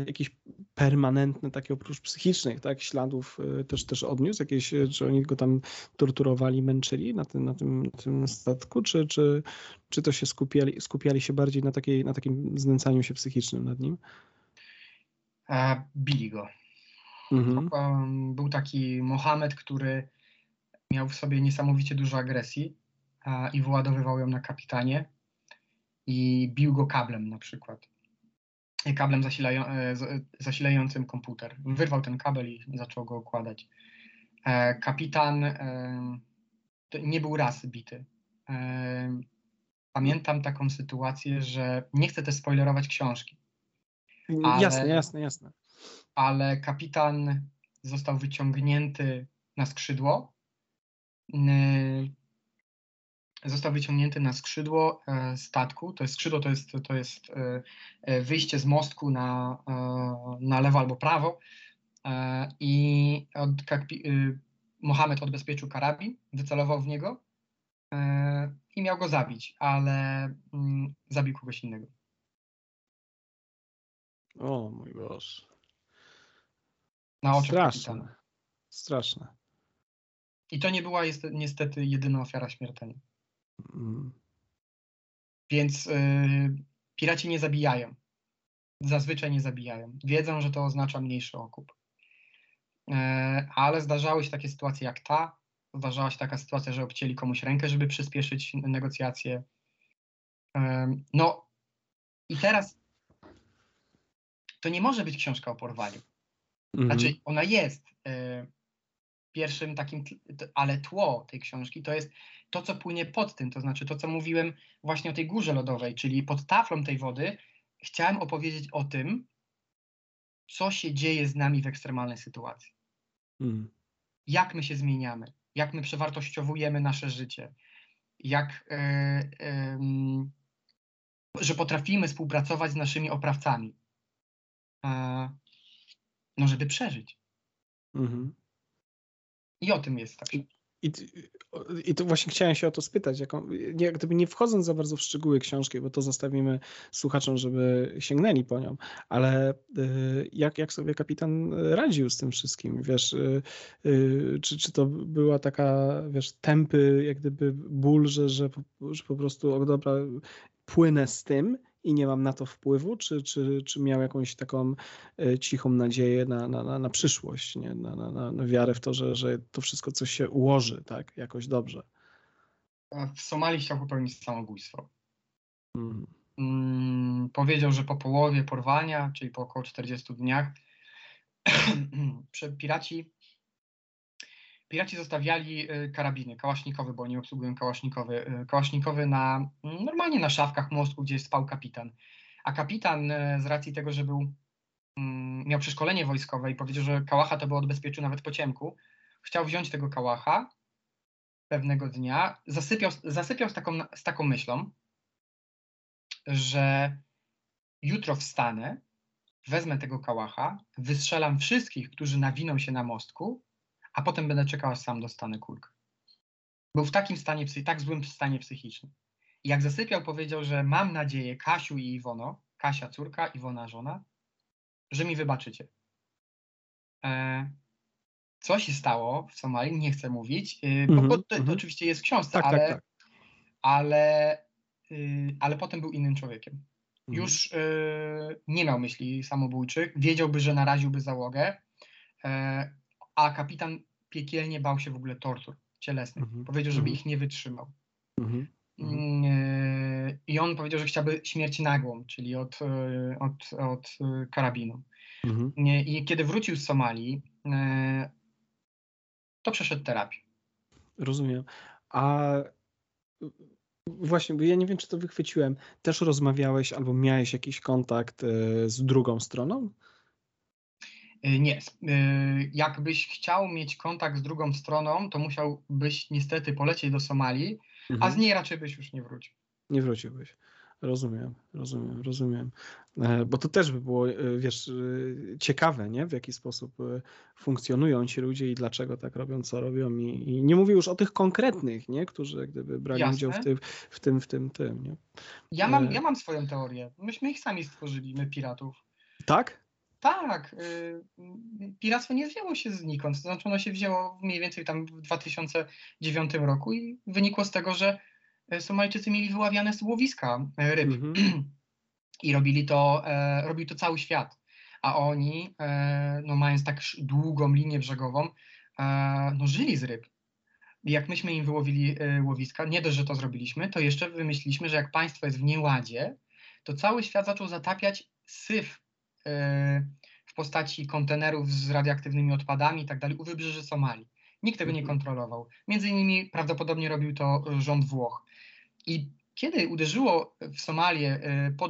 A: jakieś permanentne, takie oprócz psychicznych, tak, śladów y, też, też odniósł? Jakieś, czy oni go tam torturowali, męczyli na tym, na tym, na tym statku, czy, czy, czy to się skupiali, skupiali się bardziej na, takiej, na takim znęcaniu się psychicznym nad nim?
B: A, bili go. Mhm. Był taki Mohamed, który miał w sobie niesamowicie dużo agresji i wyładowywał ją na kapitanie i bił go kablem na przykład. Kablem zasilają, e, zasilającym komputer. Wyrwał ten kabel i zaczął go układać. E, kapitan e, nie był raz bity. Pamiętam taką sytuację, że nie chcę też spoilerować książki.
A: Ale, jasne, jasne, jasne.
B: Ale kapitan został wyciągnięty na skrzydło został wyciągnięty na skrzydło e, statku. To jest skrzydło, to jest, to jest e, e, wyjście z mostku na, na lewo albo prawo. I od, Mohamed odbezpieczył karabin, wycelował w niego i miał go zabić, ale mm, zabił kogoś innego.
A: O mój Boże.
B: Na oczach
A: Straszne. Kapitana. Straszne.
B: I to nie była niestety jedyna ofiara śmiertelna. Więc y, piraci nie zabijają. Zazwyczaj nie zabijają. Wiedzą, że to oznacza mniejszy okup. Y, ale zdarzały się takie sytuacje jak ta. Zdarzała się taka sytuacja, że obcięli komuś rękę, żeby przyspieszyć negocjacje. Y, no i teraz to nie może być książka o porwaniu. Znaczy, mhm. ona jest pierwszym takim, ale tło tej książki to jest to, co płynie pod tym, to znaczy to, co mówiłem właśnie o tej górze lodowej, czyli pod taflą tej wody, chciałem opowiedzieć o tym, co się dzieje z nami w ekstremalnej sytuacji. Mm. Jak my się zmieniamy, jak my przewartościowujemy nasze życie, jak, yy, że potrafimy współpracować z naszymi oprawcami, yy, no żeby przeżyć. Mm-hmm. I o tym jest tak.
A: I, I to właśnie chciałem się o to spytać, jaką, nie, gdyby nie wchodząc za bardzo w szczegóły książki, bo to zostawimy słuchaczom, żeby sięgnęli po nią, ale y, jak, jak sobie kapitan radził z tym wszystkim, wiesz, y, y, czy, czy to była taka, wiesz, tępy, jak gdyby ból, że, że, że po prostu, o dobra, płynę z tym, i nie mam na to wpływu, czy, czy, czy miał jakąś taką e, cichą nadzieję na, na, na przyszłość, nie? Na, na, na wiarę w to, że, że to wszystko coś się ułoży tak, jakoś dobrze?
B: W Somalii chciał popełnić samobójstwo. Mhm. Mm, powiedział, że po połowie porwania, czyli po około 40 dniach, piraci Piraci zostawiali y, karabiny kałasznikowe, bo oni obsługują kałasznikowy, y, kałasznikowy na, mm, normalnie na szafkach mostku, gdzie spał kapitan. a kapitan z racji tego, że był, mm, miał przeszkolenie wojskowe i powiedział, że kałacha to by odbezpieczył nawet po ciemku, chciał wziąć tego kałacha pewnego dnia, zasypiał, zasypiał z, taką, z taką myślą, że jutro wstanę, wezmę tego kałacha, wystrzelam wszystkich, którzy nawiną się na mostku, a potem będę czekał, aż sam dostanę kulkę. Był w takim stanie, tak złym stanie psychicznym. I jak zasypiał, powiedział, że mam nadzieję, Kasiu i Iwono, Kasia córka, Iwona żona, że mi wybaczycie. E, co się stało w Somalii, nie chcę mówić, y, bo, mm -hmm, to, to, oczywiście jest w książce, tak, ale, tak, tak. ale, y, ale potem był innym człowiekiem. Mm -hmm. Już y, nie miał myśli samobójczych, wiedziałby, że naraziłby załogę, e, a kapitan piekielnie bał się w ogóle tortur cielesnych. Mm -hmm. Powiedział, żeby ich nie wytrzymał. Mm, I on powiedział, że chciałby śmierć nagłą, czyli od, od, od karabinu. I kiedy wrócił z Somalii, e, to przeszedł terapię.
A: Rozumiem. A właśnie, bo ja nie wiem, czy to wychwyciłem. Też rozmawiałeś albo miałeś jakiś kontakt e, z drugą stroną?
B: E, nie. E, jakbyś chciał mieć kontakt z drugą stroną, to musiałbyś niestety polecieć do Somalii, mhm. a z niej raczej byś już nie wrócił.
A: Nie wróciłbyś. Rozumiem, rozumiem, rozumiem. E, bo to też by było, e, wiesz, e, ciekawe, nie? W jaki sposób funkcjonują ci ludzie i dlaczego tak robią, co robią. I, i nie mówię już o tych konkretnych, nie? Którzy gdyby brali Jasne. udział w tym, w tym, w tym, tym, nie?
B: Ja mam, ja mam swoją teorię. Myśmy ich sami stworzyli, my piratów.
A: Tak?
B: Tak. Piractwo nie wzięło się znikąd. To znaczy ono się wzięło mniej więcej tam w 2009 roku i wynikło z tego, że E, Somalijczycy mieli wyławiane z łowiska e, ryb mm -hmm. i robili to, e, robili to cały świat. A oni, e, no mając tak długą linię brzegową, e, no żyli z ryb. I jak myśmy im wyłowili e, łowiska, nie dość, że to zrobiliśmy, to jeszcze wymyśliliśmy, że jak państwo jest w nieładzie, to cały świat zaczął zatapiać syf w postaci kontenerów z radioaktywnymi odpadami i tak dalej u wybrzeży Somalii. Nikt tego nie mhm. kontrolował. Między innymi prawdopodobnie robił to rząd Włoch. I kiedy uderzyło w Somalię e, po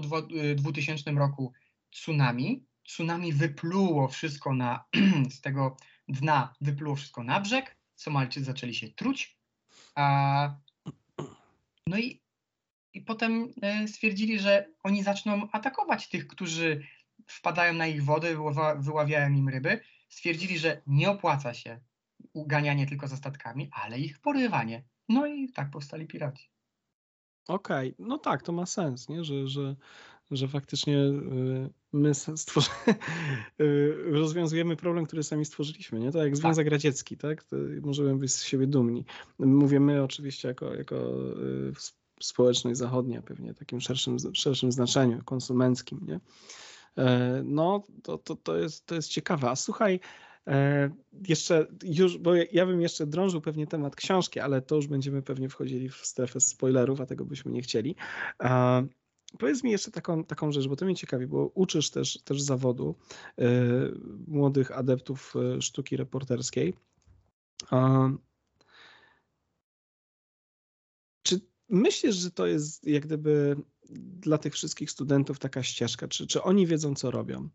B: 2000 e, roku tsunami, tsunami wypluło wszystko na, z tego dna, wypluło wszystko na brzeg, Somalczycy zaczęli się truć, a, no i, i potem e, stwierdzili, że oni zaczną atakować tych, którzy wpadają na ich wodę, wyławiają im ryby. Stwierdzili, że nie opłaca się uganianie tylko za statkami, ale ich porywanie. No i tak powstali piraci.
A: Okej, no tak, to ma sens, nie? Że, że, że faktycznie y, my stworzy... Y, rozwiązujemy problem, który sami stworzyliśmy, nie? Tak jak Związek tak. Radziecki, tak? To możemy być z siebie dumni. Mówimy oczywiście jako, jako y, społeczność zachodnia, pewnie takim szerszym, szerszym znaczeniu, konsumenckim, nie? E, no, to, to, to, jest, to jest ciekawe. A słuchaj, E, jeszcze już, bo ja bym jeszcze drążył pewnie temat książki, ale to już będziemy pewnie wchodzili w strefę spoilerów, a tego byśmy nie chcieli. E, powiedz mi jeszcze taką, taką rzecz, bo to mnie ciekawi, bo uczysz też, też zawodu młodych adeptów sztuki reporterskiej. Czy myślisz, że to jest jak gdyby dla tych wszystkich studentów taka ścieżka? Czy, czy oni wiedzą, co robią?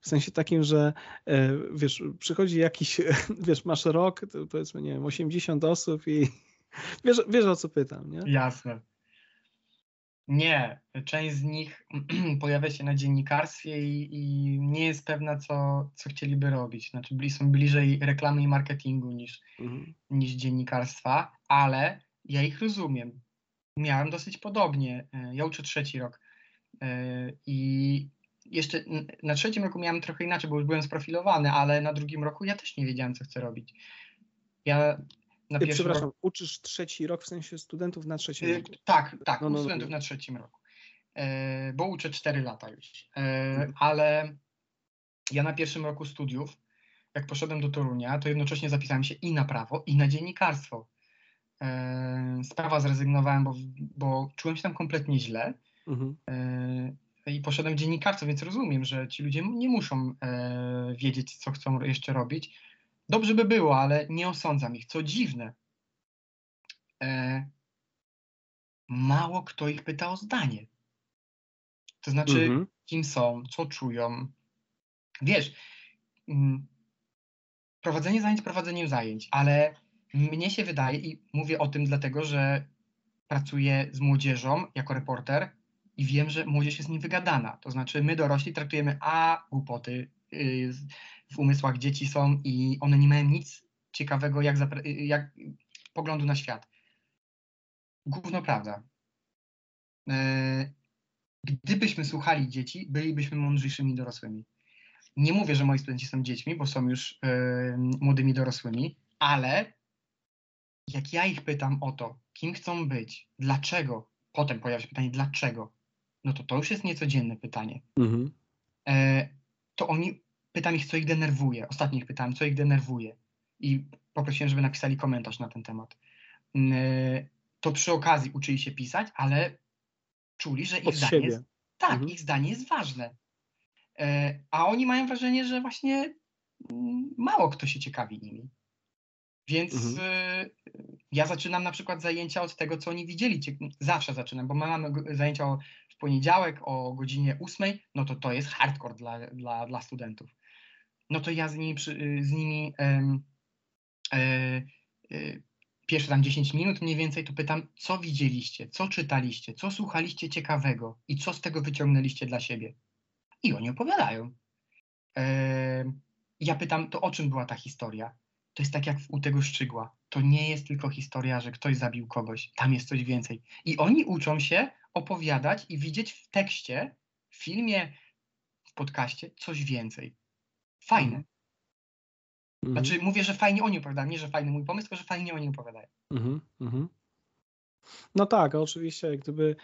A: W sensie takim, że e, wiesz, przychodzi jakiś, wiesz, masz rok, to powiedzmy, nie wiem, 80 osób i wiesz, wiesz o co pytam, nie?
B: Jasne. Nie, część z nich pojawia się na dziennikarstwie i, i, nie jest pewna, co, co chcieliby robić. Znaczy, są bliżej reklamy i marketingu niż, mhm. niż dziennikarstwa, ale ja ich rozumiem. Miałem dosyć podobnie. E, ja uczę trzeci rok e, i jeszcze na trzecim roku miałem trochę inaczej, bo już byłem sprofilowany, ale na drugim roku ja też nie wiedziałem, co chcę robić. Ja
A: na pierwszym Przepraszam, roku... uczysz trzeci rok w sensie studentów na trzecim roku?
B: Tak, tak, no, no, no, studentów na trzecim roku. E, bo uczę cztery lata już. E, mhm. Ale ja na pierwszym roku studiów, jak poszedłem do Torunia, to jednocześnie zapisałem się i na prawo, i na dziennikarstwo. E, z prawa zrezygnowałem, bo, bo czułem się tam kompletnie źle. Mhm i poszedłem dziennikarstwo, więc rozumiem, że ci ludzie nie muszą e, wiedzieć, co chcą jeszcze robić. Dobrze by było, ale nie osądzam ich. Co dziwne, e, mało kto ich pyta o zdanie. To znaczy, mhm. kim są, co czują. Wiesz, mm, prowadzenie zajęć prowadzeniem zajęć, ale mnie się wydaje, i mówię o tym dlatego, że pracuję z młodzieżą jako reporter i wiem, że młodzież jest niewygadana. To znaczy, my dorośli traktujemy a głupoty y, w umysłach dzieci są i one nie mają nic ciekawego, jak, jak poglądu na świat. Gówno prawda. E, gdybyśmy słuchali dzieci, bylibyśmy mądrzejszymi dorosłymi. Nie mówię, że moi studenci są dziećmi, bo są już e, młodymi dorosłymi, ale jak ja ich pytam o to, kim chcą być, dlaczego, potem pojawia się pytanie, dlaczego, no to to już jest niecodzienne pytanie. Mhm. E, to oni, pytam ich, co ich denerwuje. Ostatnio ich pytałem, co ich denerwuje. I poprosiłem, żeby napisali komentarz na ten temat. E, to przy okazji uczyli się pisać, ale czuli, że ich zdanie, jest, tak, mhm. ich zdanie jest ważne. E, a oni mają wrażenie, że właśnie mm, mało kto się ciekawi nimi. Więc mhm. y, ja zaczynam na przykład zajęcia od tego, co oni widzieli. Zawsze zaczynam, bo mamy zajęcia w poniedziałek o godzinie 8, no to to jest hardcore dla, dla, dla studentów. No to ja z nimi, z nimi e, e, pierwsze tam 10 minut mniej więcej to pytam, co widzieliście, co czytaliście, co słuchaliście ciekawego i co z tego wyciągnęliście dla siebie. I oni opowiadają. E, ja pytam, to o czym była ta historia? To jest tak jak u tego szczygła. To nie jest tylko historia, że ktoś zabił kogoś. Tam jest coś więcej. I oni uczą się opowiadać i widzieć w tekście, w filmie, w podcaście coś więcej. Fajne. Mhm. Znaczy mówię, że fajnie oni opowiadają, nie, że fajny mój pomysł, tylko że fajnie oni opowiadają. Mhm, mhm.
A: No tak, oczywiście, gdyby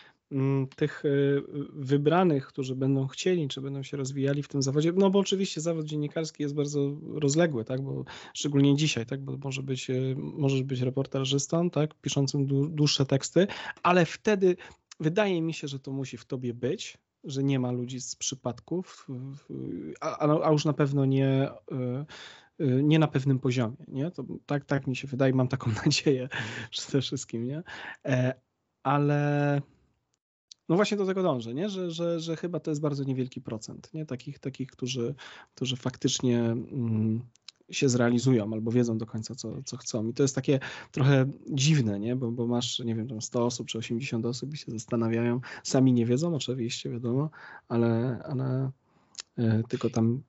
A: tych y, wybranych, którzy będą chcieli, czy będą się rozwijali w tym zawodzie, no bo oczywiście zawód dziennikarski jest bardzo rozległy, tak, bo szczególnie dzisiaj, tak, bo może być, y, możesz być reportażystą, tak, piszącym dłuższe teksty, ale wtedy wydaje mi się, że to musi w tobie być, że nie ma ludzi z przypadków, a, a już na pewno nie Y, nie na pewnym poziomie, nie? To tak, tak mi się wydaje, mam taką nadzieję przede wszystkim, nie? E, ale no właśnie do tego dążę, nie? Że, że, że chyba to jest bardzo niewielki procent, nie? Takich, takich którzy, którzy faktycznie mm, się zrealizują albo wiedzą do końca, co, co chcą. I to jest takie trochę dziwne, nie? Bo, bo masz, nie wiem, tam 100 osób czy 80 osób i się zastanawiają. Sami nie wiedzą, oczywiście, wiadomo, ale, ale e, tylko tam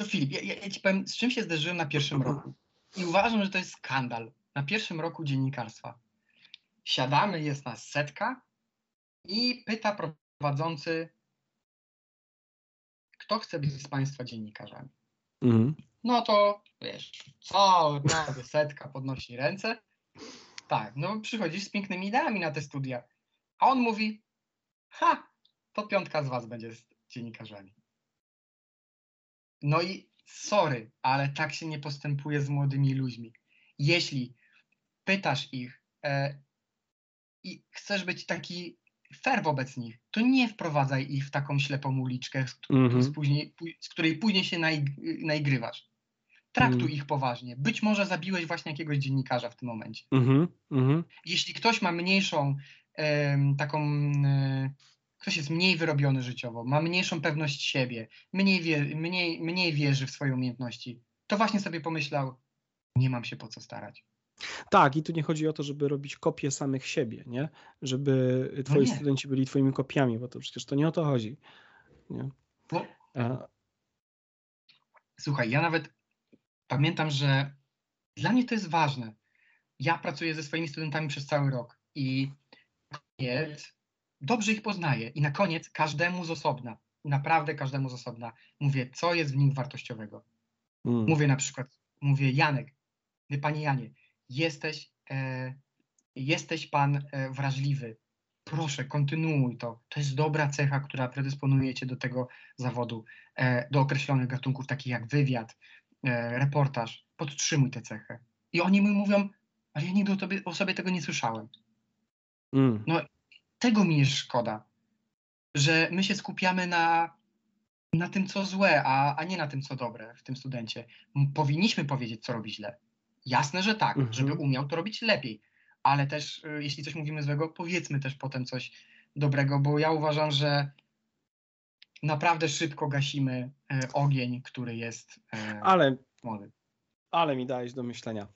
B: to Filip, ja, ja, ci powiem, z czym się zderzyłem na pierwszym roku. I uważam, że to jest skandal. Na pierwszym roku dziennikarstwa. Siadamy, jest nas setka i pyta prowadzący, kto chce być z Państwa dziennikarzami. Mhm. No to wiesz, co, prawie setka podnosi ręce. Tak, no przychodzisz z pięknymi ideami na te studia. A on mówi, ha, to piątka z Was będzie z dziennikarzami. No i sorry, ale tak się nie postępuje z młodymi ludźmi. Jeśli pytasz ich e, i chcesz być taki fair wobec nich, to nie wprowadzaj ich w taką ślepą uliczkę, z, mm-hmm. z, później, z której później się naig- naigrywasz. Traktuj mm. ich poważnie. Być może zabiłeś właśnie jakiegoś dziennikarza w tym momencie. Mm-hmm. Mm-hmm. Jeśli ktoś ma mniejszą e, taką e, ktoś jest mniej wyrobiony życiowo, ma mniejszą pewność siebie, mniej, wie, mniej, mniej wierzy w swoje umiejętności, to właśnie sobie pomyślał, nie mam się po co starać.
A: Tak, i tu nie chodzi o to, żeby robić kopie samych siebie, nie? Żeby no twoi no studenci byli twoimi kopiami, bo to przecież to nie o to chodzi. Nie? No. A...
B: Słuchaj, ja nawet pamiętam, że dla mnie to jest ważne. Ja pracuję ze swoimi studentami przez cały rok i koniec dobrze ich poznaję i na koniec każdemu z osobna, naprawdę każdemu z osobna, mówię, co jest w nim wartościowego. Mm. Mówię na przykład, mówię, Janek, panie Janie, jesteś, e, jesteś pan e, wrażliwy, proszę, kontynuuj to. To jest dobra cecha, która predysponuje cię do tego zawodu, e, do określonych gatunków, takich jak wywiad, e, reportaż. Podtrzymuj tę cechę. I oni mi mówią, ale ja nigdy o, tobie, o sobie tego nie słyszałem. Mm. No tego mi jest szkoda, że my się skupiamy na, na tym, co złe, a, a nie na tym, co dobre w tym studencie. Powinniśmy powiedzieć, co robi źle. Jasne, że tak, mhm. żeby umiał to robić lepiej, ale też y, jeśli coś mówimy złego, powiedzmy też potem coś dobrego, bo ja uważam, że naprawdę szybko gasimy e, ogień, który jest e,
A: ale,
B: młody.
A: Ale mi dałeś do myślenia.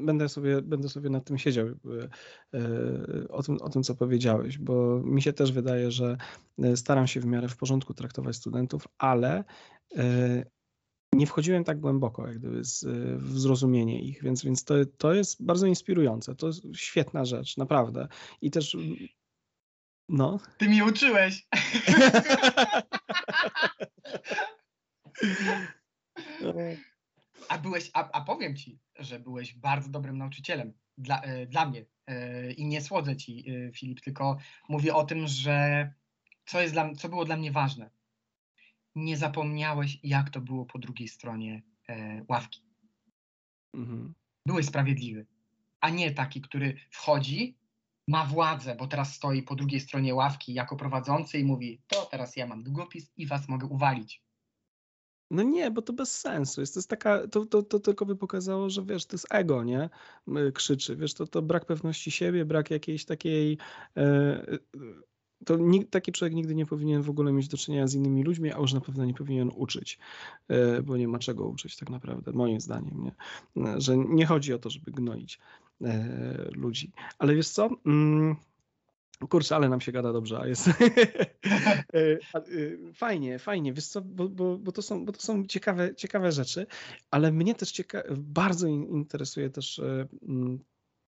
A: Będę sobie, będę sobie nad tym siedział, o tym, o tym, co powiedziałeś, bo mi się też wydaje, że staram się w miarę w porządku traktować studentów, ale nie wchodziłem tak głęboko jak gdyby z, w zrozumienie ich, więc, więc to, to jest bardzo inspirujące. To jest świetna rzecz, naprawdę. I też no.
B: Ty mi uczyłeś. A byłeś, a, a powiem ci, że byłeś bardzo dobrym nauczycielem dla, e, dla mnie. E, I nie słodzę ci, e, Filip, tylko mówię o tym, że co, jest dla, co było dla mnie ważne. Nie zapomniałeś, jak to było po drugiej stronie ławki. Mhm. Byłeś sprawiedliwy, a nie taki, który wchodzi, ma władzę, bo teraz stoi po drugiej stronie ławki jako prowadzący i mówi: To teraz ja mam długopis i was mogę uwalić.
A: No nie, bo to bez sensu. Jest to, jest taka, to, to, to tylko by pokazało, że wiesz, to jest ego, nie? Krzyczy. Wiesz, to, to brak pewności siebie, brak jakiejś takiej. E, to nikt, taki człowiek nigdy nie powinien w ogóle mieć do czynienia z innymi ludźmi, a już na pewno nie powinien uczyć, e, bo nie ma czego uczyć tak naprawdę, moim zdaniem, nie? Że nie chodzi o to, żeby gnoić e, ludzi. Ale wiesz co? Mm, Kurczę, ale nam się gada dobrze, a jest e, fajnie, fajnie, wiesz co, bo, bo, bo, to są, bo to są ciekawe, ciekawe rzeczy, ale mnie też cieka bardzo interesuje też e,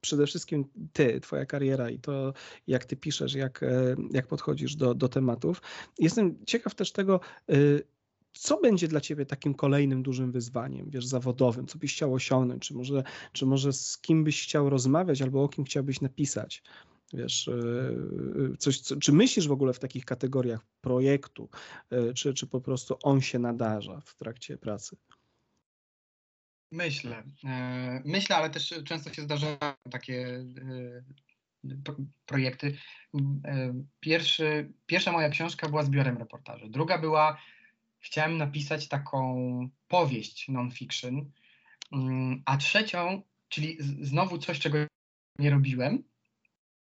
A: przede wszystkim ty, twoja kariera i to, jak ty piszesz, jak, jak podchodzisz do, do tematów. Jestem ciekaw też tego, co będzie dla ciebie takim kolejnym dużym wyzwaniem, wiesz, zawodowym, co byś chciał osiągnąć, czy może, czy może z kim byś chciał rozmawiać, albo o kim chciałbyś napisać? Wiesz, e, e, coś, co, czy myślisz w ogóle w takich kategoriach projektu, e, czy, czy po prostu on się nadarza w trakcie pracy?
B: Myślę. Myślę, ale też często się zdarzają takie projekty. Pierwszy, pierwsza moja książka była zbiorem reportaży. Druga była, chciałem napisać taką powieść non-fiction, mm, a trzecią, czyli znowu coś, czego nie robiłem,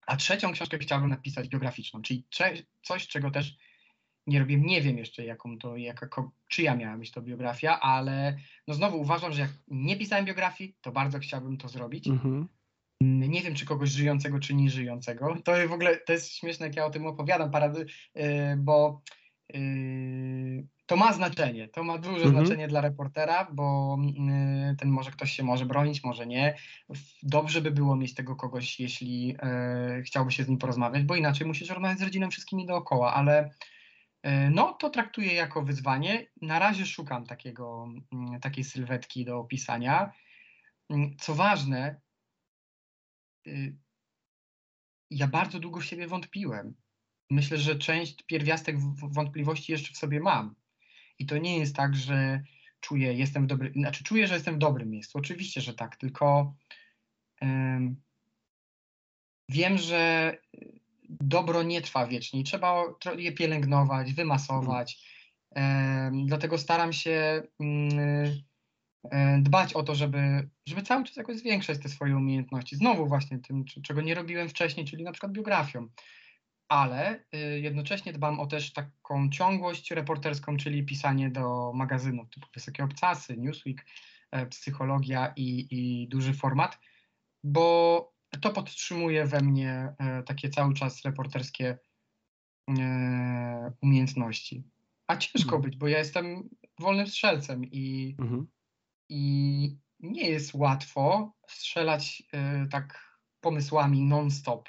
B: a trzecią książkę chciałbym napisać biograficzną, czyli coś, czego też nie robię, nie wiem jeszcze jaką to, jaka, czyja miała być to biografia, ale no znowu uważam, że jak nie pisałem biografii, to bardzo chciałbym to zrobić. Mhm. Nie wiem, czy kogoś żyjącego, czy nieżyjącego. To w ogóle to jest śmieszne, jak ja o tym opowiadam, parady, yy, bo yy, to ma znaczenie, to ma duże mhm. znaczenie dla reportera, bo y, ten może ktoś się może bronić, może nie. Dobrze by było mieć tego kogoś, jeśli y, chciałby się z nim porozmawiać, bo inaczej musisz rozmawiać z rodziną wszystkimi dookoła, ale y, no to traktuję jako wyzwanie. Na razie szukam takiego, y, takiej sylwetki do opisania. Y, co ważne, y, ja bardzo długo w siebie wątpiłem. Myślę, że część pierwiastek wątpliwości jeszcze w sobie mam i to nie jest tak, że czuję, jestem w dobrym, znaczy czuję, że jestem w dobrym miejscu. Oczywiście, że tak, tylko wiem, że dobro nie trwa wiecznie. Trzeba je pielęgnować, wymasować. Dlatego staram się um, dbać o to, żeby, żeby cały czas jakoś zwiększać te swoje umiejętności. Znowu właśnie tym, czego nie robiłem wcześniej, czyli na przykład biografią ale y, jednocześnie dbam o też taką ciągłość reporterską, czyli pisanie do magazynów typu Wysokie Obcasy, Newsweek, e, Psychologia i, i duży format, bo to podtrzymuje we mnie e, takie cały czas reporterskie e, umiejętności. A ciężko mhm. być, bo ja jestem wolnym strzelcem i, mhm. i nie jest łatwo strzelać tak pomysłami non-stop.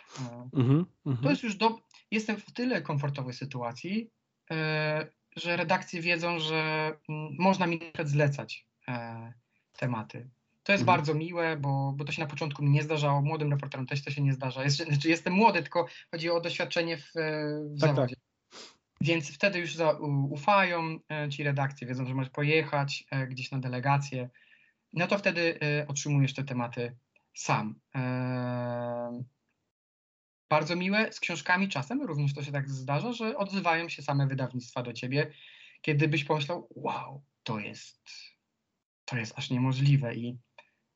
B: Mhm, to jest już do, jestem w tyle komfortowej sytuacji, e, że redakcje wiedzą, że mm, można mi zlecać e, tematy. To jest mhm. bardzo miłe, bo, bo to się na początku mi nie zdarzało. Młodym reporterom też to się nie zdarza. Jest, znaczy jestem młody, tylko chodzi o doświadczenie w, w tak, zawodzie. Tak. Więc wtedy już za, ufają e, ci redakcje, wiedzą, że możesz pojechać gdzieś na delegację. No to wtedy otrzymujesz te tematy sam bardzo miłe. Z książkami czasem również to się tak zdarza, że odzywają się same wydawnictwa do ciebie, kiedy byś pomyślał, wow, to jest, to jest aż niemożliwe. I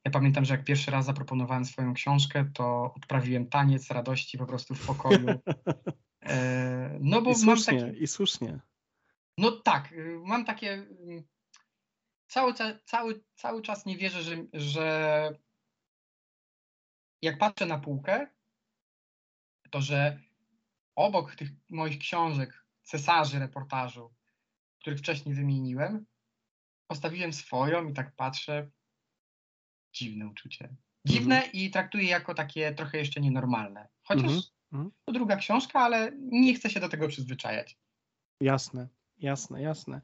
B: ja pamiętam, że jak pierwszy raz zaproponowałem swoją książkę, to odprawiłem taniec radości po prostu w pokoju. E, no bo
A: I słusznie,
B: mam taki,
A: i słusznie.
B: No tak, y, mam takie. y, Cały, ca- cały, cały czas nie wierzę, że, że jak patrzę na półkę, to że obok tych moich książek, cesarzy reportażu, których wcześniej wymieniłem, postawiłem swoją i tak patrzę. Dziwne uczucie. Dziwne i traktuję jako takie trochę jeszcze nienormalne. Chociaż
A: Mhm, mhm.
B: to druga książka, ale nie chcę się do tego przyzwyczajać.
A: Jasne, jasne, jasne.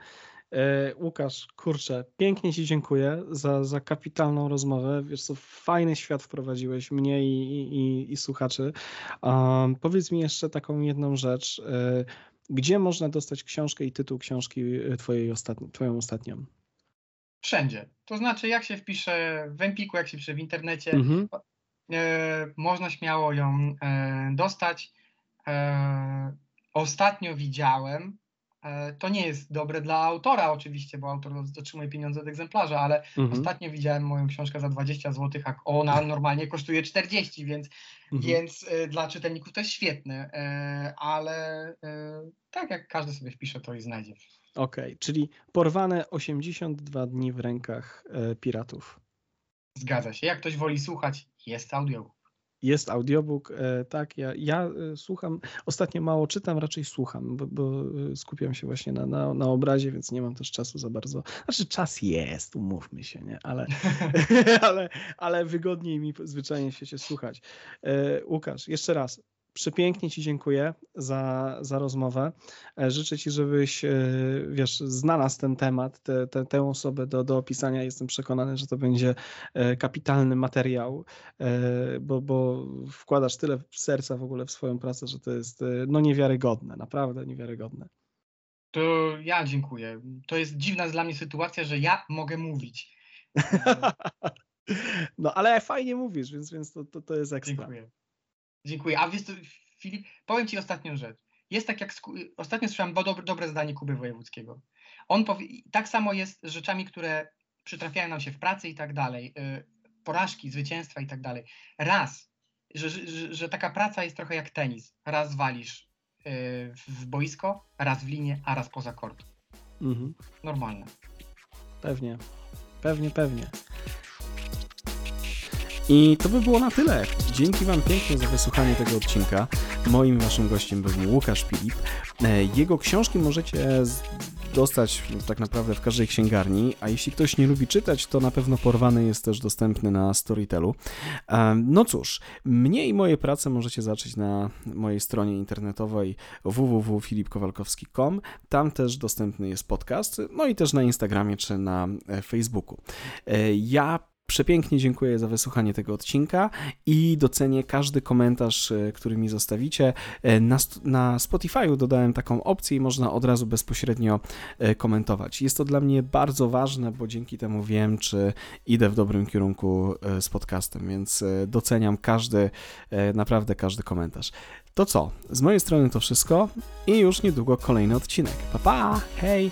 A: E, Łukasz, kurczę, pięknie Ci dziękuję za, za kapitalną rozmowę. Wiesz co, fajny świat wprowadziłeś mnie i, i, i, i słuchaczy. Um, powiedz mi jeszcze taką jedną rzecz. E, gdzie można dostać książkę i tytuł książki e, twojej ostatni, Twoją ostatnią?
B: Wszędzie. To znaczy, jak się wpisze w Empiku, jak się wpisze w internecie,
A: Mhm.
B: e, można śmiało ją e, dostać. E, ostatnio widziałem, e, to nie jest dobre dla autora oczywiście, bo autor otrzymuje pieniądze od egzemplarza, ale
A: Mhm.
B: ostatnio widziałem moją książkę za 20 zł, a ona normalnie kosztuje 40, więc,
A: Mhm.
B: więc e, dla czytelników to jest świetne, e, ale tak jak każdy sobie wpisze, to i znajdzie.
A: Okej, czyli porwane 82 dni w rękach e, piratów.
B: Zgadza się. Jak ktoś woli słuchać, jest audio.
A: Jest audiobook, e, tak. Ja, ja e, słucham, ostatnio mało czytam, raczej słucham, bo, bo skupiam się właśnie na, na, na obrazie, więc nie mam też czasu za bardzo. Znaczy, czas jest, umówmy się, nie? Ale, ale, ale wygodniej mi zwyczajnie się, się słuchać. Łukasz, jeszcze raz. Przepięknie Ci dziękuję za, za rozmowę. E, Życzę Ci, żebyś, e, wiesz, znalazł ten temat, tę te, tę osobę do, do opisania. Jestem przekonany, że to będzie e, kapitalny materiał, bo, bo wkładasz tyle serca w ogóle w swoją pracę, że to jest no niewiarygodne, naprawdę niewiarygodne.
B: To ja dziękuję. To jest dziwna dla mnie sytuacja, że ja mogę mówić.
A: No ale fajnie mówisz, więc, więc to, to, to jest ekstra.
B: Dziękuję. Dziękuję. A wiesz co, Filip, powiem Ci ostatnią rzecz. Jest tak jak, ostatnio słyszałem bo dobre, dobre zdanie Kuby Wojewódzkiego. On powie, tak samo jest z rzeczami, które przytrafiają nam się w pracy i tak dalej. y, Porażki, zwycięstwa i tak dalej. Raz, że, że, że taka praca jest trochę jak tenis. Raz walisz y, w boisko, raz w linię, a raz poza kort.
A: Mhm.
B: Normalne.
A: Pewnie, pewnie, pewnie. I to by było na tyle. Dzięki Wam pięknie za wysłuchanie tego odcinka. Moim Waszym gościem był Łukasz Filip. E, Jego książki możecie dostać tak naprawdę w każdej księgarni, a jeśli ktoś nie lubi czytać, to na pewno Porwany jest też dostępny na Storytelu. E, No cóż, mnie i moje prace możecie zobaczyć na mojej stronie internetowej www.filipkowalkowski.com. Tam też dostępny jest podcast, no i też na Instagramie czy na e, Facebooku. Ja przepięknie dziękuję za wysłuchanie tego odcinka i docenię każdy komentarz, e, który mi zostawicie. E, Na, na Spotify'u dodałem taką opcję i można od razu bezpośrednio e, komentować. Jest to dla mnie bardzo ważne, bo dzięki temu wiem, czy idę w dobrym kierunku z podcastem, więc doceniam każdy, naprawdę każdy komentarz. To co? Z mojej strony to wszystko i już niedługo kolejny odcinek. Pa pa! Hej!